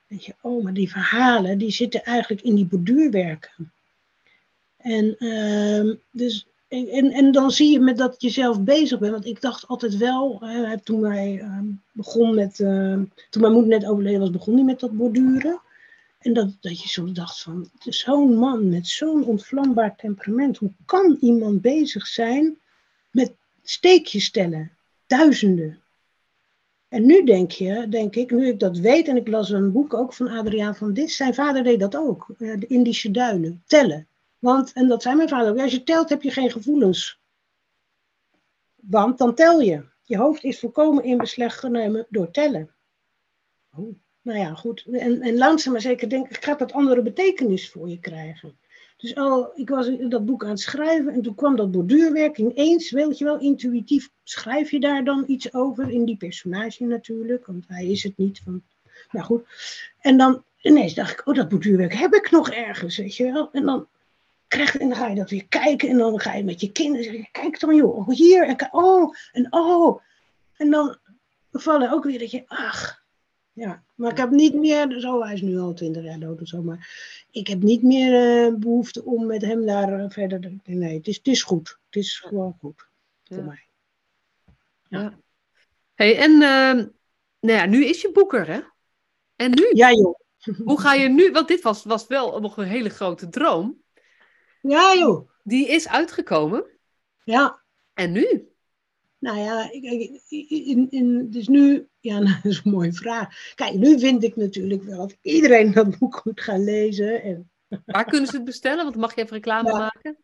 Denk je, oh, maar die verhalen, die zitten eigenlijk in die borduurwerken. En, ehm, dus, en, en, dan zie je met dat je zelf bezig bent. Want ik dacht altijd wel, hè, toen hij ehm, begon met, ehm, toen mijn moeder net overleden was, begon hij met dat borduren. En dat, dat je zo dacht van, zo'n man met zo'n ontvlambaar temperament, hoe kan iemand bezig zijn met steekjes stellen? Duizenden. En nu denk je, denk ik, nu ik dat weet, en ik las een boek ook van Adriaan van Dis, zijn vader deed dat ook, eh, de Indische duinen, tellen. Want, en dat zei mijn vader ook, als je telt heb je geen gevoelens. Want dan tel je. Je hoofd is volkomen in besleg genomen door tellen. Oh, nou ja, goed. En, en langzaam maar zeker denk ik, gaat dat andere betekenis voor je krijgen. Dus al, ik was dat boek aan het schrijven en toen kwam dat borduurwerk ineens, weet je wel, intuïtief schrijf je daar dan iets over in die personage natuurlijk, want hij is het niet. Van, nou goed. En dan ineens dacht ik, oh dat borduurwerk heb ik nog ergens, weet je wel. En dan, krijg, en dan ga je dat weer kijken en dan ga je met je kinderen zeggen, kijk dan joh, oh, hier en oh en oh. En dan vallen ook weer dat je, ach, ja, maar ik heb niet meer, zo, hij is nu al twintig jaar dood of zo, maar ik heb niet meer eh, behoefte om met hem daar eh, verder. Nee, het is, het is goed. Het is gewoon goed voor Ja. mij. Ja. Hey, en ehm, nou ja, nu is je boeker, hè? En nu? Ja, joh. Hoe ga je nu? Want dit was, was wel nog een hele grote droom. Ja, joh. Die is uitgekomen. Ja. En nu? Nou ja, in, in, dus nu, ja, nou, dat is een mooie vraag. Kijk, nu vind ik natuurlijk wel dat iedereen dat boek moet gaan lezen. En, Waar kunnen ze het bestellen? Want mag je even reclame Ja. maken?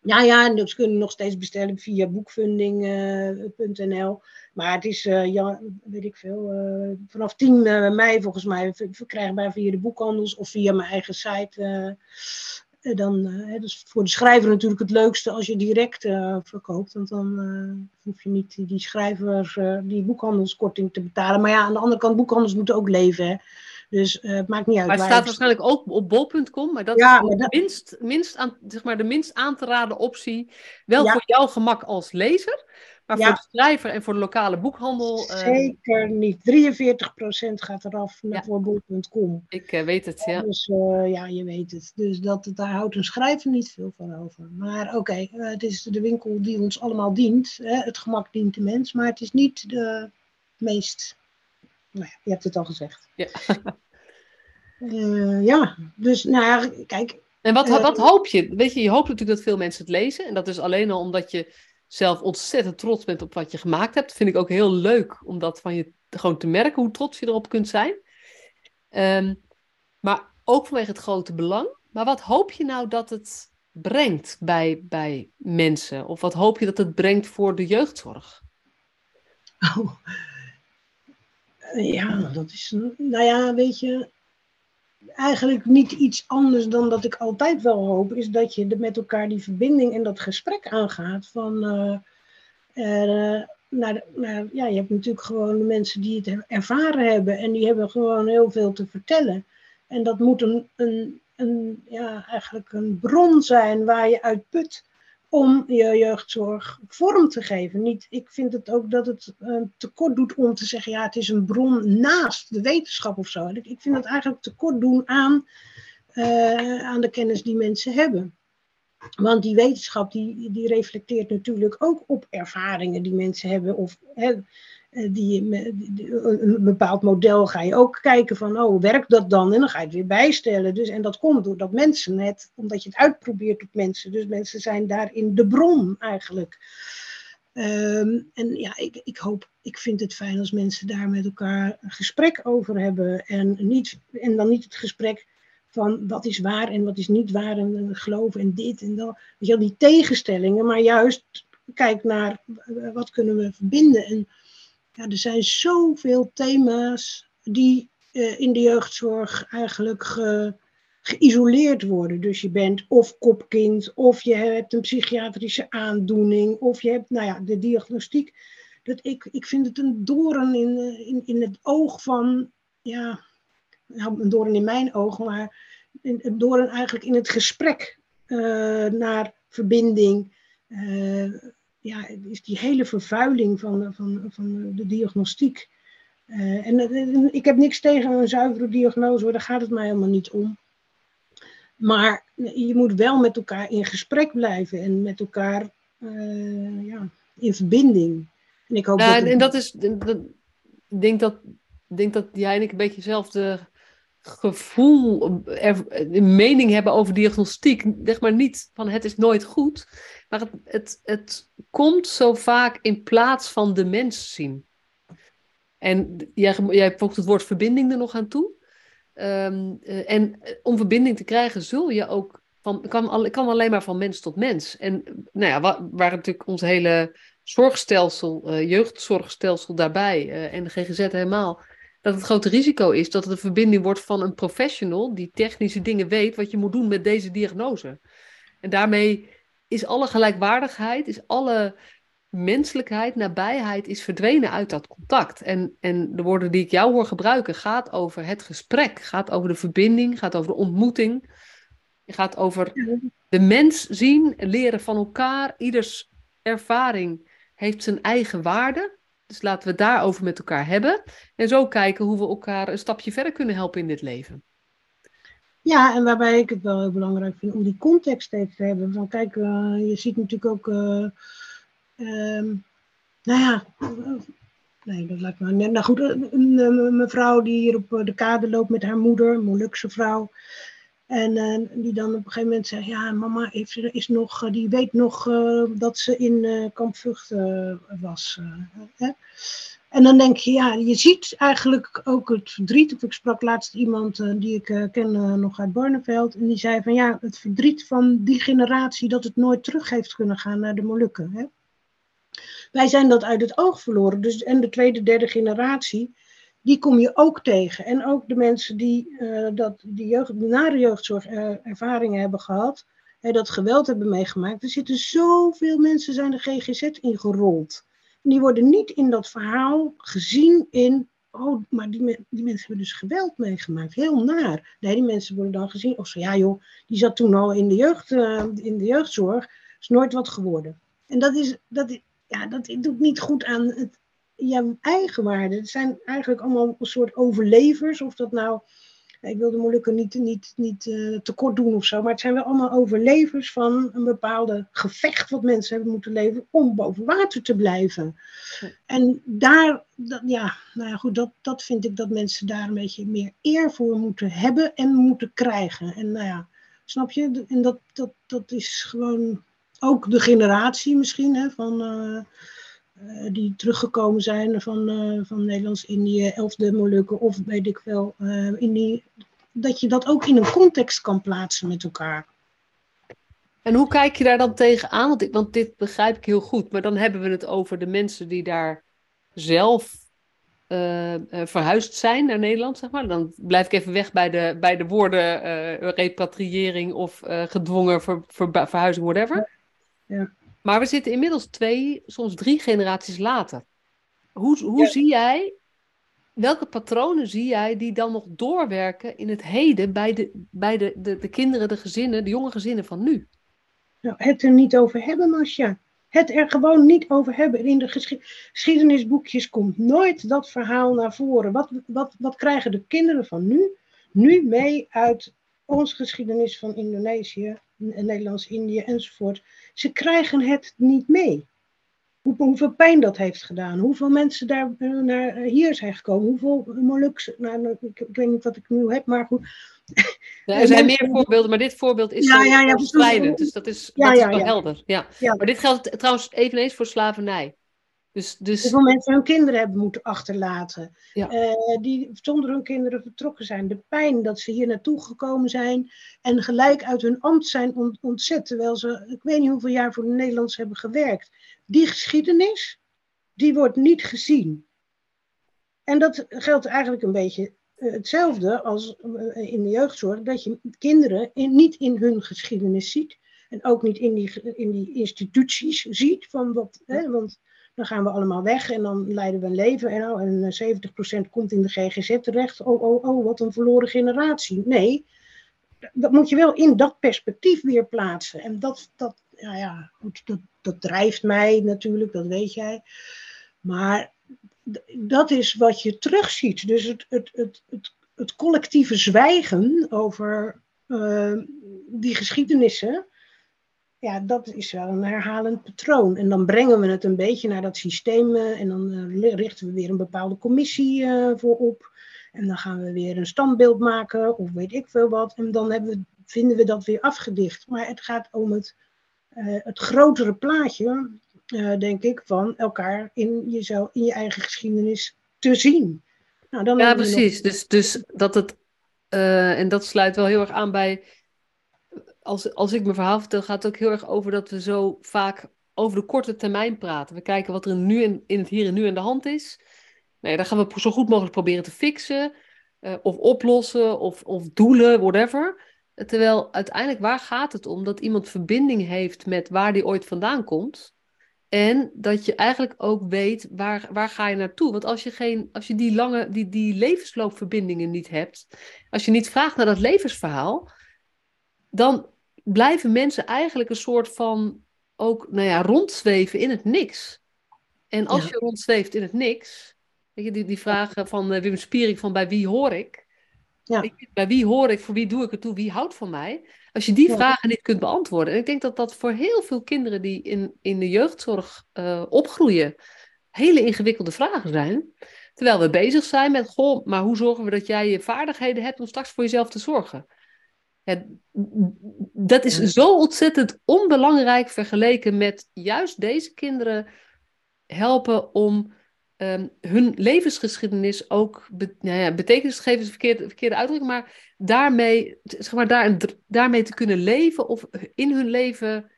ja, ja, en ze kunnen nog steeds bestellen via boekfunding.nl. maar het is, eh, ja, weet ik veel, eh, vanaf 10 eh, mei volgens mij ver- verkrijgbaar via de boekhandels of via mijn eigen site. eh, eh, dan, eh, hè, dus voor de schrijver natuurlijk het leukste als je direct eh, verkoopt. Want dan hoef je niet die, eh, die boekhandelskorting te betalen. Maar ja, aan de andere kant, boekhandels moeten ook leven. Hè. Dus het maakt niet uit. Maar het staat waarschijnlijk ook op bol.com. Maar dat Ja, is dat- minst, minst aan, zeg maar, de minst aan te raden optie. Wel Ja. voor jouw gemak als lezer. Maar voor de schrijver en voor de lokale boekhandel. Zeker niet. 43% gaat eraf ja. voor bol.com. Ik weet het, ja. Dus ja, je weet het. Dus dat, daar houdt een schrijver niet veel van over. Maar oké, het is de winkel die ons allemaal dient. Hè? Het gemak dient de mens, maar het is niet de meest. Nou ja, je hebt het al gezegd. Ja. Ja, dus nou ja, kijk. En wat, wat, hoop je? Weet je, je hoopt natuurlijk dat veel mensen het lezen. En dat is alleen al omdat je zelf ontzettend trots bent op wat je gemaakt hebt. Vind ik ook heel leuk om dat van je gewoon te merken, hoe trots je erop kunt zijn. Um, maar ook vanwege het grote belang. Maar wat hoop je nou dat het brengt bij, bij mensen? Of wat hoop je dat het brengt voor de jeugdzorg? Oh. Ja, dat is. Nou ja, weet je eigenlijk niet iets anders dan dat ik altijd wel hoop, is dat je met elkaar die verbinding en dat gesprek aangaat. Van, uh, naar, naar, ja, je hebt natuurlijk gewoon de mensen die het ervaren hebben en die hebben gewoon heel veel te vertellen. En dat moet een, een, een, ja, eigenlijk een bron zijn waar je uit put om je jeugdzorg vorm te geven. Niet, ik vind het ook dat het uh, tekort doet om te zeggen, ja, het is een bron naast de wetenschap of zo. Ik, vind het eigenlijk tekort doen aan, uh, aan de kennis die mensen hebben. Want die wetenschap die, die reflecteert natuurlijk ook op ervaringen die mensen hebben. Of hè, eh, die, een bepaald model ga je ook kijken van, oh, werkt dat dan? En dan ga je het weer bijstellen. Dus, en dat komt doordat mensen het, omdat je het uitprobeert op mensen. Dus mensen zijn daarin de bron eigenlijk. Um, en ja, ik, ik hoop, ik vind het fijn als mensen daar met elkaar een gesprek over hebben. En, niet, en dan niet het gesprek van wat is waar en wat is niet waar en, en geloven en dit en dat. Weet je, die tegenstellingen, maar juist kijk naar wat kunnen we verbinden. En ja, er zijn zoveel thema's die uh, in de jeugdzorg eigenlijk ge, geïsoleerd worden. Dus je bent of kopkind, of je hebt een psychiatrische aandoening, of je hebt nou ja, de diagnostiek. Dat ik, ik vind het een doorn in, eh, in, in het oog van, ja, nou, een doorn in mijn oog, maar een doorn eigenlijk in het gesprek uh, naar verbinding. Ja, is die hele vervuiling van, van, van de diagnostiek. Uh, en, ik heb niks tegen een zuivere diagnose, hoor, daar gaat het mij helemaal niet om. Maar je moet wel met elkaar in gesprek blijven en met elkaar uh, ja, in verbinding. En ik hoop dat. En dat is. Dat, ik denk dat, denk dat jij en ik een beetje hetzelfde gevoel, er, mening hebben over diagnostiek. Zeg maar niet van het is nooit goed. Maar het, het, het komt zo vaak in plaats van de mens zien. En jij, jij voegt het woord verbinding er nog aan toe. Ehm, eh, en om verbinding te krijgen zul je ook van, kan, kan alleen maar van mens tot mens. En nou ja, waar, natuurlijk ons hele zorgstelsel, uh, jeugdzorgstelsel daarbij en de GGZ helemaal, dat het grote risico is dat het een verbinding wordt van een professional die technische dingen weet wat je moet doen met deze diagnose. En daarmee is alle gelijkwaardigheid, is alle menselijkheid, nabijheid is verdwenen uit dat contact. En, en de woorden die ik jou hoor gebruiken, gaat over het gesprek, gaat over de verbinding, gaat over de ontmoeting. Gaat over de mens zien, leren van elkaar. Ieders ervaring heeft zijn eigen waarde. Dus laten we het daarover met elkaar hebben. En zo kijken hoe we elkaar een stapje verder kunnen helpen in dit leven. Ja, en waarbij ik het wel heel belangrijk vind om die context even te hebben. Van kijk, uh, je ziet natuurlijk ook, uh, um, nou ja, nee, dat lijkt me. Nou goed, een, mevrouw die hier op de kade loopt met haar moeder, een Molukse vrouw. En uh, die dan op een gegeven moment zegt, ja, mama heeft, is nog, die weet nog dat ze in uh, kamp was. Hè? En dan denk je, ja, je ziet eigenlijk ook het verdriet. Ik sprak laatst iemand die ik ken nog uit Barneveld. En die zei van ja, het verdriet van die generatie dat het nooit terug heeft kunnen gaan naar de Molukken. Hè? Wij zijn dat uit het oog verloren. Dus, en de tweede, derde generatie, die kom je ook tegen. En ook de mensen die, dat, die jeugd, nare jeugdzorgervaringen hebben gehad. Hè, dat geweld hebben meegemaakt. Er zitten zoveel mensen zijn de GGZ ingerold die worden niet in dat verhaal gezien in, oh, maar die, die mensen hebben dus geweld meegemaakt. Heel naar. Nee, die mensen worden dan gezien, of zo, ja joh, die zat toen al in de, jeugd, uh, in de jeugdzorg, is nooit wat geworden. En dat is, dat, ja, dat doet niet goed aan het, je eigen waarde. Het zijn eigenlijk allemaal een soort overlevers. Of dat nou, ik wil de Molukken niet, niet, niet uh, tekort doen of zo. Maar het zijn wel allemaal overlevers van een bepaalde gevecht wat mensen hebben moeten leven om boven water te blijven. En daar, dat, ja, nou ja, goed, dat, dat vind ik dat mensen daar een beetje meer eer voor moeten hebben en moeten krijgen. En nou ja, snap je? En dat, dat, dat is gewoon ook de generatie misschien hè, van. Uh, die teruggekomen zijn van, uh, van Nederlands-Indië, elfde Molukken of weet ik wel, uh, in die, dat je dat ook in een context kan plaatsen met elkaar. En hoe kijk je daar dan tegenaan? Want, want dit begrijp ik heel goed, maar dan hebben we het over de mensen die daar zelf verhuisd zijn naar Nederland, zeg maar. Dan blijf ik even weg bij de, bij de woorden repatriëring of gedwongen ver, ver, verhuizing, whatever. Ja. Maar we zitten inmiddels twee, soms drie generaties later. Hoe, hoe zie jij, welke patronen zie jij die dan nog doorwerken in het heden bij de, bij de, de, de kinderen, de gezinnen, de jonge gezinnen van nu? Nou, het er niet over hebben, Masja. Het er gewoon niet over hebben. In de geschiedenisboekjes komt nooit dat verhaal naar voren. Wat, wat, wat krijgen de kinderen van nu, nu mee uit onze geschiedenis van Indonesië, Nederlands-Indië enzovoort. Ze krijgen het niet mee. Hoe, hoeveel pijn dat heeft gedaan. Hoeveel mensen daar eh, naar hier zijn gekomen. Hoeveel Moluks. Nou, nou, ik, ik, weet niet wat ik nu heb, maar goed. er zijn meer voorbeelden, maar dit voorbeeld is ja, ja, ja. Dus dat is, dat is wel helder. Ja. Maar dit geldt trouwens eveneens voor slavernij. Dus, dus... Hoeveel mensen hun kinderen hebben moeten achterlaten. Ja. Uh, die zonder hun kinderen vertrokken zijn. De pijn dat ze hier naartoe gekomen zijn. En gelijk uit hun ambt zijn ontzet. Terwijl ze, ik weet niet hoeveel jaar voor de Nederlanders hebben gewerkt. Die geschiedenis, die wordt niet gezien. En dat geldt eigenlijk een beetje eh, hetzelfde als eh, in de jeugdzorg. Dat je kinderen in, niet in hun geschiedenis ziet. En ook niet in die, in die instituties ziet. Van wat, hè, want dan gaan we allemaal weg en dan leiden we een leven. En, oh, en 70% eh, komt in de GGZ terecht. Oh, oh, oh, wat een verloren generatie. Nee, dat moet je wel in dat perspectief weer plaatsen. En dat, dat, ja, ja, dat, dat drijft mij natuurlijk, dat weet jij. Maar dat is wat je terugziet. Dus het, het, het, het, het collectieve zwijgen over uh, die geschiedenissen ja, dat is wel een herhalend patroon. En dan brengen we het een beetje naar dat systeem uh, en dan uh, richten we weer een bepaalde commissie uh, voor op. En dan gaan we weer een standbeeld maken of weet ik veel wat. En dan hebben we, vinden we dat weer afgedicht. Maar het gaat om het, het grotere plaatje, denk ik, van elkaar in, jezelf, in je eigen geschiedenis te zien. Nou, dan ja, precies. Nog... Dus, dus dat het, en dat sluit wel heel erg aan bij als, als ik mijn verhaal vertel, gaat het ook heel erg over dat we zo vaak over de korte termijn praten. We kijken wat er nu in, in het hier en nu aan de hand is. Nee, dan gaan we zo goed mogelijk proberen te fixen, uh, of oplossen, of, of doelen, whatever. Terwijl uiteindelijk, waar gaat het om? Dat iemand verbinding heeft met waar die ooit vandaan komt. En dat je eigenlijk ook weet, waar, waar ga je naartoe? Want als je, geen, als je die lange, die, die levensloopverbindingen niet hebt, als je niet vraagt naar dat levensverhaal, dan blijven mensen eigenlijk een soort van ook, nou ja, rondzweven in het niks. En als je rondzweeft in het niks, weet je, die, die vragen van uh, Wim Spiering van bij wie hoor ik? Ja. bij wie hoor ik, voor wie doe ik het toe, wie houdt van mij? Als je die vragen niet kunt beantwoorden. En ik denk dat dat voor heel veel kinderen die in, in de jeugdzorg uh, opgroeien, hele ingewikkelde vragen zijn. Terwijl we bezig zijn met, goh, maar hoe zorgen we dat jij je vaardigheden hebt om straks voor jezelf te zorgen? Dat is zo ontzettend onbelangrijk vergeleken met juist deze kinderen helpen om um, hun levensgeschiedenis ook be nou ja, betekenis te geven, is verkeerde, verkeerde uitdrukking, maar daarmee, zeg maar, daar, daarmee te kunnen leven of in hun leven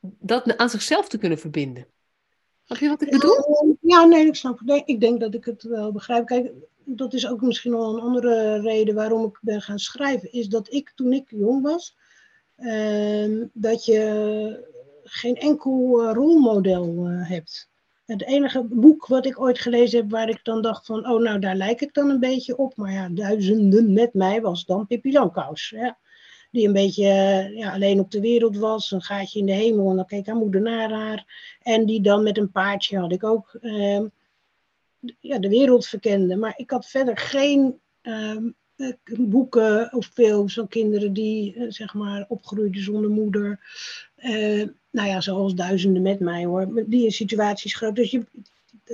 dat aan zichzelf te kunnen verbinden. Snap je wat ik bedoel? Ja, nee, ik snap nee, Ik denk dat ik het wel begrijp. Kijk, dat is ook misschien wel een andere reden waarom ik ben gaan schrijven, is dat ik toen ik jong was, uh, dat je geen enkel uh, rolmodel uh, hebt. Het enige boek wat ik ooit gelezen heb waar ik dan dacht van, oh nou daar lijk ik dan een beetje op, maar ja, duizenden met mij was dan Pippi Langkous. Ja. die een beetje ja, alleen op de wereld was, een gaatje in de hemel en dan keek haar moeder naar haar. En die dan met een paardje had ik ook ehm, ja, de wereld verkende. Maar ik had verder geen ehm, eh, boeken of films van kinderen die uh, zeg maar opgroeiden zonder moeder. Uh, nou ja, zoals duizenden met mij hoor. Die in situaties groot. Dus je,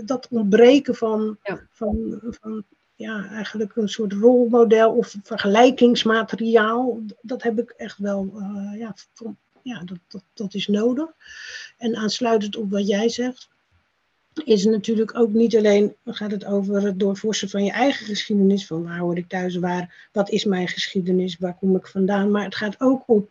dat ontbreken van, van, van ja, eigenlijk een soort rolmodel of vergelijkingsmateriaal, dat heb ik echt wel, ja, ja dat, dat, dat is nodig. En aansluitend op wat jij zegt, is natuurlijk ook niet alleen, gaat het over het doorvorsen van je eigen geschiedenis, van waar hoor ik thuis, waar, wat is mijn geschiedenis, waar kom ik vandaan, maar het gaat ook op,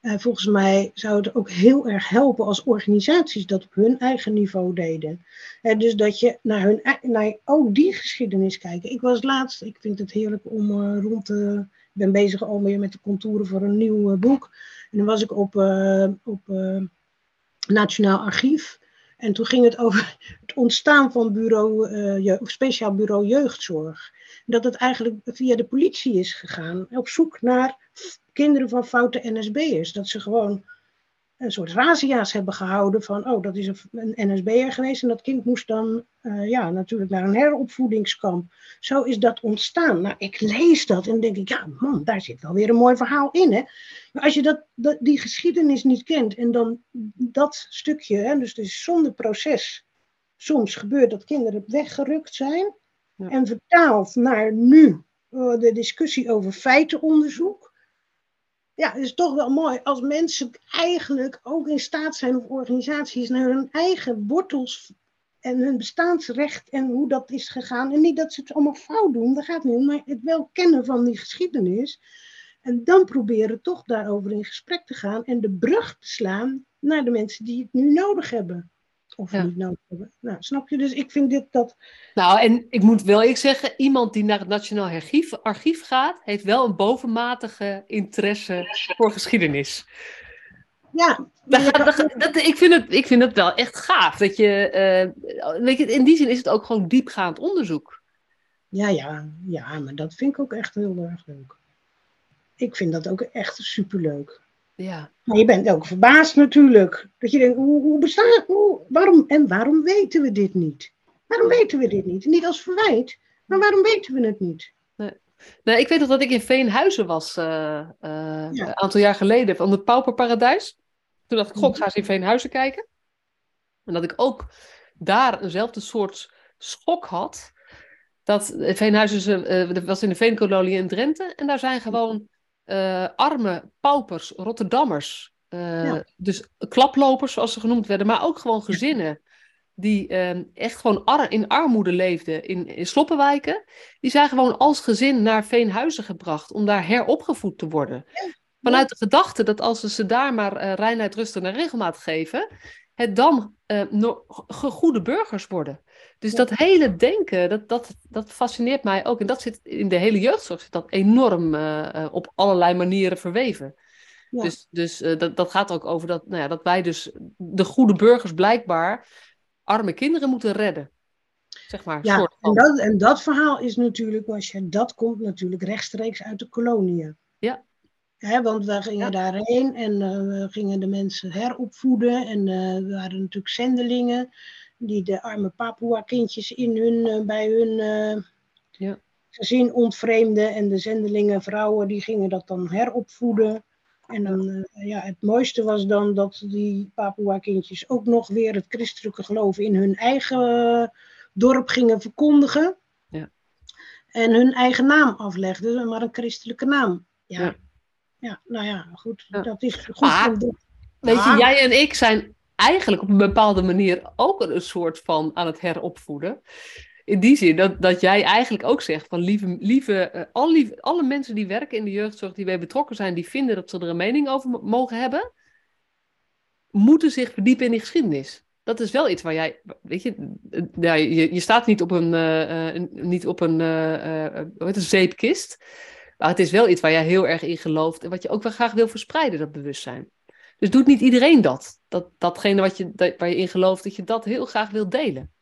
eh, volgens mij zou het ook heel erg helpen als organisaties dat op hun eigen niveau deden. Eh, dus dat je naar, hun, naar ook die geschiedenis kijkt. Ik was laatst, ik vind het heerlijk om uh, rond te, ik ben bezig al meer met de contouren voor een nieuw boek, en dan was ik op, op Nationaal Archief. En toen ging het over het ontstaan van bureau, uh, speciaal bureau jeugdzorg. Dat het eigenlijk via de politie is gegaan op zoek naar kinderen van foute NSB'ers. Dat ze gewoon een soort razia's hebben gehouden van, oh, dat is een, NSB'er geweest en dat kind moest dan uh, ja, natuurlijk naar een heropvoedingskamp. Zo is dat ontstaan. Nou, ik lees dat en denk ik, ja man, daar zit wel weer een mooi verhaal in. Hè? Maar als je dat, dat, die geschiedenis niet kent en dan dat stukje, hè, dus zonder proces, soms gebeurt dat kinderen weggerukt zijn en vertaald naar nu uh, de discussie over feitenonderzoek ja, het is toch wel mooi als mensen eigenlijk ook in staat zijn of organisaties naar hun eigen wortels en hun bestaansrecht en hoe dat is gegaan. En niet dat ze het allemaal fout doen, daar gaat niet om, maar het wel kennen van die geschiedenis. En dan proberen toch daarover in gesprek te gaan en de brug te slaan naar de mensen die het nu nodig hebben of ja. niet nodig hebben. Nou, snap je? Dus ik vind dit dat. Nou, en ik moet wel ik zeggen, iemand die naar het Nationaal Archief, Archief gaat, heeft wel een bovenmatige interesse voor geschiedenis. Ja, dat, dat, ik, vind het, ik vind het wel echt gaaf. Dat je, uh, weet je, in die zin is het ook gewoon diepgaand onderzoek. Ja, ja, ja, maar dat vind ik ook echt heel erg leuk. Ik vind dat ook echt superleuk. Ja. Maar je bent ook verbaasd natuurlijk. Dat je denkt, hoe, hoe bestaat, hoe, waarom, en waarom weten we dit niet? Waarom weten we dit niet? Niet als verwijt, maar waarom weten we het niet? Nee. Nee, ik weet nog dat ik in Veenhuizen was, uh, uh, een aantal jaar geleden, van het Pauperparadijs. Toen dacht ik, goh, ik ga eens in Veenhuizen kijken. En dat ik ook daar eenzelfde soort schok had. Dat Veenhuizen uh, was in de Veenkolonie in Drenthe. En daar zijn gewoon uh, arme paupers, Rotterdammers. Uh, Dus klaplopers, zoals ze genoemd werden, maar ook gewoon gezinnen die uh, echt gewoon ar in armoede leefden in, in sloppenwijken. Die zijn gewoon als gezin naar Veenhuizen gebracht om daar heropgevoed te worden. Vanuit de gedachte dat als ze ze daar maar uh, reinheid, rust en regelmaat geven, het dan uh, goede burgers worden. Dus dat hele denken, dat, dat, dat fascineert mij ook. En dat zit in de hele jeugdzorg zit dat enorm uh, op allerlei manieren verweven. Ja. Dus, dus uh, dat, dat gaat ook over dat, nou ja, dat wij dus de goede burgers blijkbaar arme kinderen moeten redden. Zeg maar, ja, soort van. en, dat, en dat verhaal is natuurlijk, als je, dat komt natuurlijk rechtstreeks uit de koloniën. Ja. He, want we gingen ja. daarheen en uh, we gingen de mensen heropvoeden. En uh, we waren natuurlijk zendelingen die de arme Papua-kindjes in hun, uh, bij hun ja. gezin ontvreemden. En de zendelingen vrouwen die gingen dat dan heropvoeden. En dan, ja, het mooiste was dan dat die Papua-kindjes ook nog weer het christelijke geloof in hun eigen dorp gingen verkondigen. Ja. En hun eigen naam aflegden, maar een christelijke naam. ja. ja ja, nou ja, goed. Ja. Dat is goed. Weet je, jij en ik zijn eigenlijk op een bepaalde manier ook een soort van aan het heropvoeden. In die zin dat, dat jij eigenlijk ook zegt van lieve, lieve, uh, alle, mensen die werken in de jeugdzorg, die bij betrokken zijn, die vinden dat ze er een mening over mogen hebben, moeten zich verdiepen in die geschiedenis. Dat is wel iets waar jij, weet je, ja, je, je staat niet op een, uh, niet op een, heet een zeepkist. Maar het is wel iets waar jij heel erg in gelooft en wat je ook wel graag wil verspreiden, dat bewustzijn. Dus doet niet iedereen dat. dat datgene wat je, dat, waar je in gelooft, dat je dat heel graag wil delen.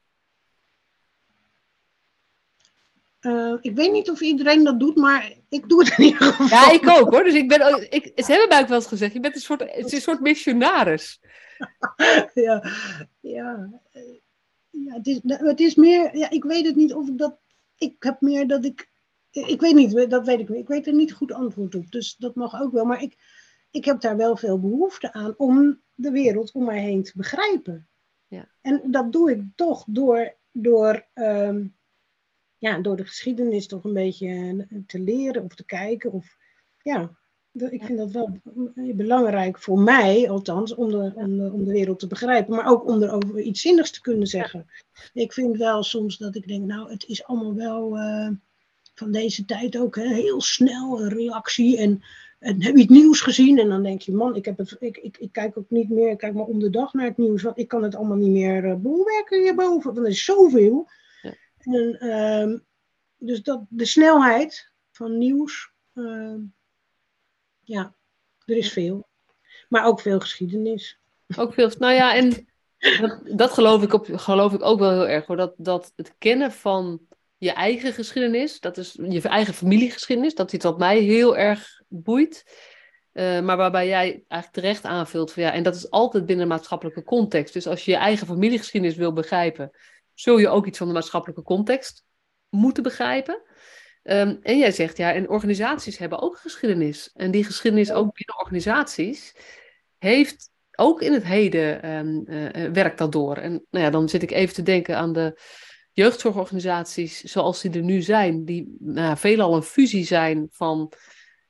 Eh, ik weet niet of iedereen dat doet, maar ik doe het in ieder geval. Ja, ik ook hoor. Dus ik ben, ik, ze hebben mij ook wel eens gezegd, je bent een soort, het is een soort missionaris. ja, ja. ja het, is, het is meer, ja, ik weet het niet of ik dat, ik heb meer dat ik, ik weet niet, dat weet ik niet. Ik weet er niet goed antwoord op, dus dat mag ook wel. Maar ik, ik heb daar wel veel behoefte aan om de wereld om mij heen te begrijpen. Ja. En dat doe ik toch door, door ehm, ja, door de geschiedenis toch een beetje eh, te leren of te kijken. Of, ja, ik vind dat wel belangrijk voor mij, althans, om de, om de, om de wereld te begrijpen. Maar ook om er over iets zinnigs te kunnen zeggen. Ik vind wel soms dat ik denk, nou, het is allemaal wel uh, van deze tijd ook hè, heel snel een reactie. En, en heb je het nieuws gezien? En dan denk je, man, ik, heb het, ik, ik, ik kijk ook niet meer, ik kijk maar om de dag naar het nieuws. Want ik kan het allemaal niet meer uh, bewerken hierboven. Want er is zoveel. En, ehm, dus dat, de snelheid van nieuws, ehm, ja, er is veel. Maar ook veel geschiedenis. Ook veel, nou ja, en dat, dat geloof, ik op, geloof ik ook wel heel erg hoor. Dat, dat het kennen van je eigen geschiedenis, dat is je eigen familiegeschiedenis, dat is iets wat mij heel erg boeit. Uh, maar waarbij jij eigenlijk terecht aanvult van ja, en dat is altijd binnen een maatschappelijke context. Dus als je je eigen familiegeschiedenis wil begrijpen, zul je ook iets van de maatschappelijke context moeten begrijpen. Ehm, en jij zegt ja, en organisaties hebben ook geschiedenis. En die geschiedenis ook binnen organisaties heeft ook in het heden um, uh, werkt dat door. En nou ja, dan zit ik even te denken aan de jeugdzorgorganisaties zoals die er nu zijn, die nou, veelal een fusie zijn van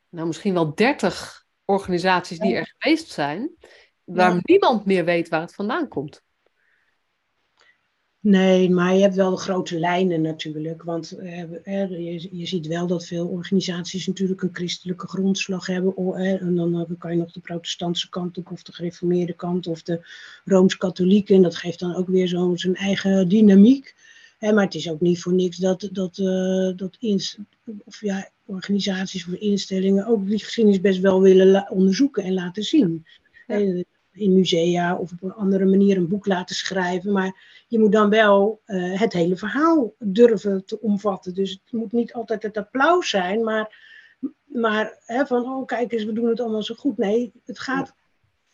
nou, misschien wel dertig organisaties die er geweest zijn, waar niemand meer weet waar het vandaan komt. Nee, maar je hebt wel de grote lijnen natuurlijk. Want eh, je, je, ziet wel dat veel organisaties natuurlijk een christelijke grondslag hebben. En dan eh, kan je nog de protestantse kant op, of de gereformeerde kant, of de rooms-katholieke. En dat geeft dan ook weer zo zijn eigen dynamiek. Maar het is ook niet voor niks dat, dat, uh, dat of ja, organisaties of instellingen ook die geschiedenis best wel willen onderzoeken en laten zien. Ja in musea of op een andere manier een boek laten schrijven. Maar je moet dan wel uh, het hele verhaal durven te omvatten. Dus het moet niet altijd het applaus zijn, maar, maar hè, van oh kijk eens, we doen het allemaal zo goed. Nee, het gaat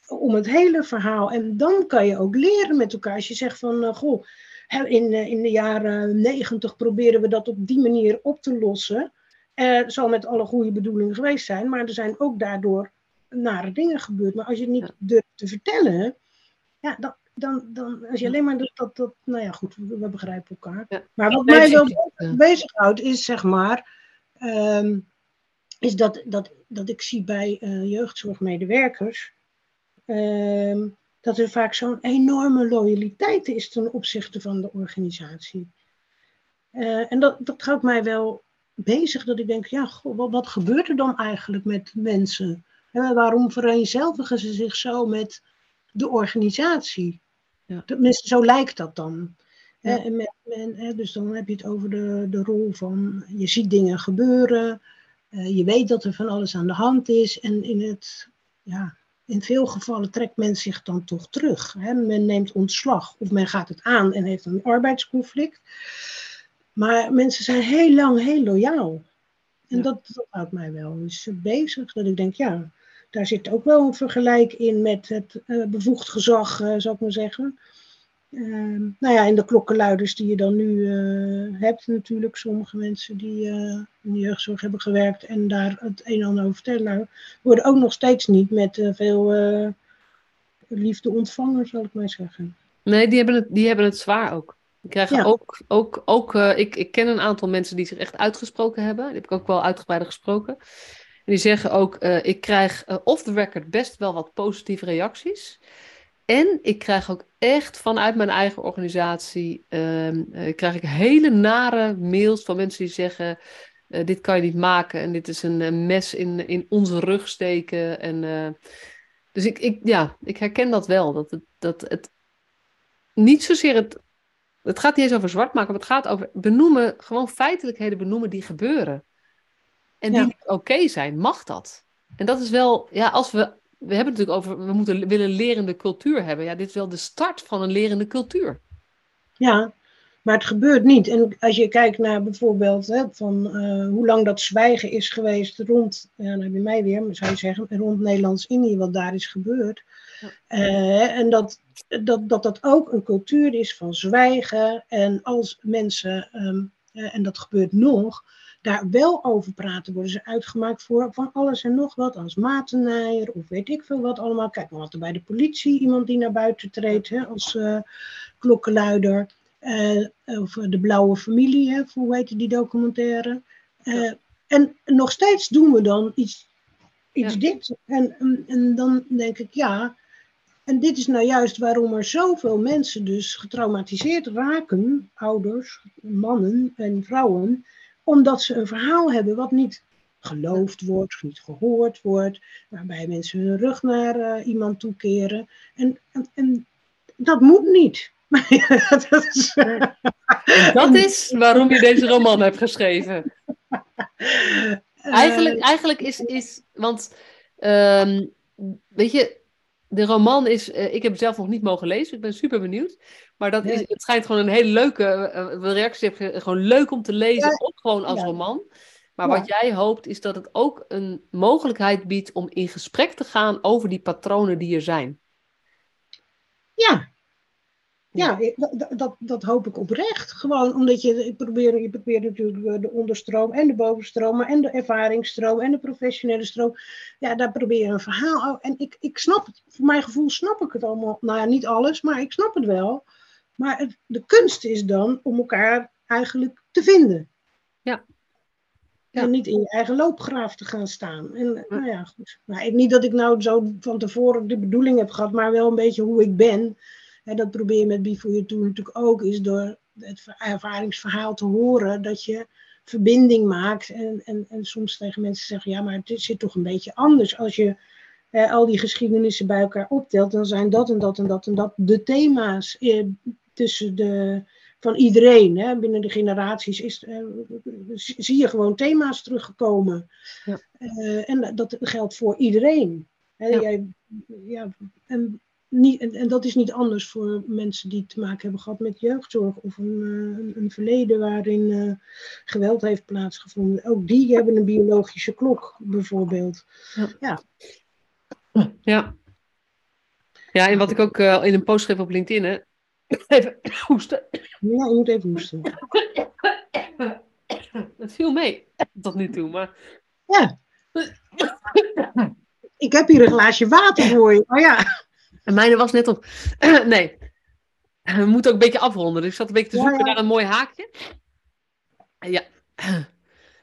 om het hele verhaal. En dan kan je ook leren met elkaar. Als je zegt van uh, goh, in, uh, in de jaren negentig proberen we dat op die manier op te lossen. Het zal met alle goede bedoelingen geweest zijn, maar er zijn ook daardoor nare dingen gebeurd. Maar als je het niet durft te vertellen, ja, dan, dan, dan als je alleen maar dat, dat, nou ja, goed, we, begrijpen elkaar. Maar wat mij wel bezighoudt is, zeg maar, um, is dat, dat, dat ik zie bij uh, jeugdzorgmedewerkers, um, dat er vaak zo'n enorme loyaliteit is ten opzichte van de organisatie. Uh, en dat, dat houdt mij wel bezig, dat ik denk, ja, goh, wat, wat gebeurt er dan eigenlijk met mensen? waarom vereenzelvigen ze zich zo met de organisatie? Ja. Tenminste, zo lijkt dat dan. En met, en, dus dan heb je het over de, de rol van je ziet dingen gebeuren, je weet dat er van alles aan de hand is en in, het, ja, in veel gevallen trekt men zich dan toch terug. Hè? Men neemt ontslag of men gaat het aan en heeft een arbeidsconflict. Maar mensen zijn heel lang heel loyaal. En dat, dat houdt mij wel eens bezig. Dat ik denk, ja, daar zit ook wel een vergelijk in met het uh, bevoegd gezag, uh, zou ik maar zeggen. Uh, nou ja, en de klokkenluiders die je dan nu eh, hebt natuurlijk. Sommige mensen die in de jeugdzorg hebben gewerkt en daar het een en ander over vertellen. Worden ook nog steeds niet met veel liefde ontvangen, zal ik maar zeggen. Nee, die hebben het, die hebben het zwaar ook. Die krijgen ook, ook, ook ik, ik ken een aantal mensen die zich echt uitgesproken hebben. Die heb ik ook wel uitgebreider gesproken die zeggen ook, ik krijg off the record best wel wat positieve reacties. En ik krijg ook echt vanuit mijn eigen organisatie, uh, krijg ik hele nare mails van mensen die zeggen, dit kan je niet maken en dit is een mes in, in onze rug steken. En, dus ik, ik, ja, ik herken dat wel, dat het, dat het niet zozeer het, het gaat niet eens over zwart maken, maar het gaat over benoemen, gewoon feitelijkheden benoemen die gebeuren en die oké zijn, mag dat? En dat is wel, ja, als we, we hebben het natuurlijk over, we moeten willen lerende cultuur hebben. Ja, dit is wel de start van een lerende cultuur. Ja, Maar het gebeurt niet. En als je kijkt naar bijvoorbeeld hè, van hoe lang dat zwijgen is geweest rond, ja, dan heb je mij weer, zou je zeggen, rond Nederlands-Indië, wat daar is gebeurd. en dat, dat, dat dat ook een cultuur is van zwijgen. En als mensen, ehm, en dat gebeurt nog, daar wel over praten, worden ze uitgemaakt voor van alles en nog wat, als matenaaier of weet ik veel wat allemaal. Kijk maar wat er bij de politie, iemand die naar buiten treedt hè, als uh, klokkenluider. Uh, of de blauwe familie, hè, hoe heet die documentaire. Uh, En nog steeds doen we dan iets, iets dit. En, en dan denk ik, ja, en dit is nou juist waarom er zoveel mensen dus getraumatiseerd raken, ouders, mannen en vrouwen, omdat ze een verhaal hebben wat niet geloofd wordt, niet gehoord wordt, waarbij mensen hun rug naar uh, iemand toekeren. En, en, en, dat moet niet. dat, is, en dat is waarom je deze roman hebt geschreven. Eigenlijk, eigenlijk is, is want um, weet je, de roman is, uh, ik heb het zelf nog niet mogen lezen, ik ben super benieuwd. Maar dat is, het schijnt gewoon een hele leuke, uh, reactie heb gewoon leuk om te lezen, ja. ook gewoon als ja. roman. Maar wat jij hoopt is dat het ook een mogelijkheid biedt om in gesprek te gaan over die patronen die er zijn. Ja, ja, dat, dat, hoop ik oprecht. Gewoon omdat je, ik probeer, je probeert natuurlijk de onderstroom en de bovenstroom, maar en de ervaringsstroom en de professionele stroom. Ja, daar probeer je een verhaal. En ik, ik snap het, voor mijn gevoel snap ik het allemaal. Nou ja, niet alles, maar ik snap het wel. Maar het, de kunst is dan om elkaar eigenlijk te vinden. Ja. ja. En niet in je eigen loopgraaf te gaan staan. En nou ja, goed. Nou, niet dat ik nou zo van tevoren de bedoeling heb gehad, maar wel een beetje hoe ik ben. Dat probeer je met Before You Do natuurlijk ook, is door het ervaringsverhaal te horen dat je verbinding maakt. En, en, en soms tegen mensen zeggen, ja, maar dit zit toch een beetje anders. Als je eh, al die geschiedenissen bij elkaar optelt, dan zijn dat en dat en dat en dat de thema's eh, tussen de, van iedereen. Hè? Binnen de generaties is, eh, zie je gewoon thema's teruggekomen. Ja. Uh, en dat geldt voor iedereen. Hè? Ja. Jij, ja, en niet, en, dat is niet anders voor mensen die te maken hebben gehad met jeugdzorg of een, uh, een verleden waarin uh, geweld heeft plaatsgevonden. Ook die hebben een biologische klok, bijvoorbeeld. Ja. Ja, ja. ja en wat ik ook uh, in een post schreef op LinkedIn, hè. Even hoesten. Ja, je moet even hoesten. Het viel mee tot nu toe, maar. Ja. Ik heb hier een glaasje water voor je, maar ja. En mijne was net op. nee. We moeten ook een beetje afronden. Dus ik zat een beetje te zoeken ja, ja. naar een mooi haakje. Ja.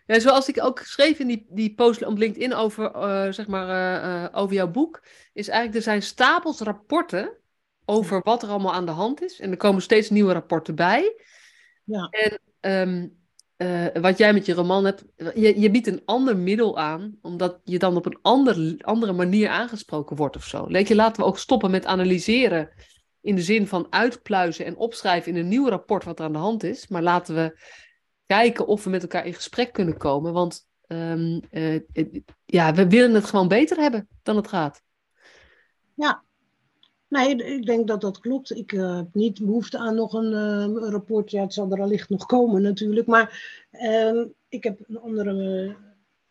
ja. Zoals ik ook schreef in die, die post op LinkedIn over, uh, zeg maar, uh, uh, over jouw boek. Is eigenlijk, er zijn stapels rapporten over wat er allemaal aan de hand is. En er komen steeds nieuwe rapporten bij. Ja. En um, uh, wat jij met je roman hebt, je, je, biedt een ander middel aan, omdat je dan op een ander, andere manier aangesproken wordt of zo. Weet je, laten we ook stoppen met analyseren in de zin van uitpluizen en opschrijven in een nieuw rapport wat er aan de hand is. Maar laten we kijken of we met elkaar in gesprek kunnen komen. Want um, uh, ja, we willen het gewoon beter hebben dan het gaat. Ja, Nee, ik denk dat dat klopt. Ik uh, heb niet behoefte aan nog een uh, rapport. Ja, het zal er allicht nog komen natuurlijk. Maar uh, ik heb een andere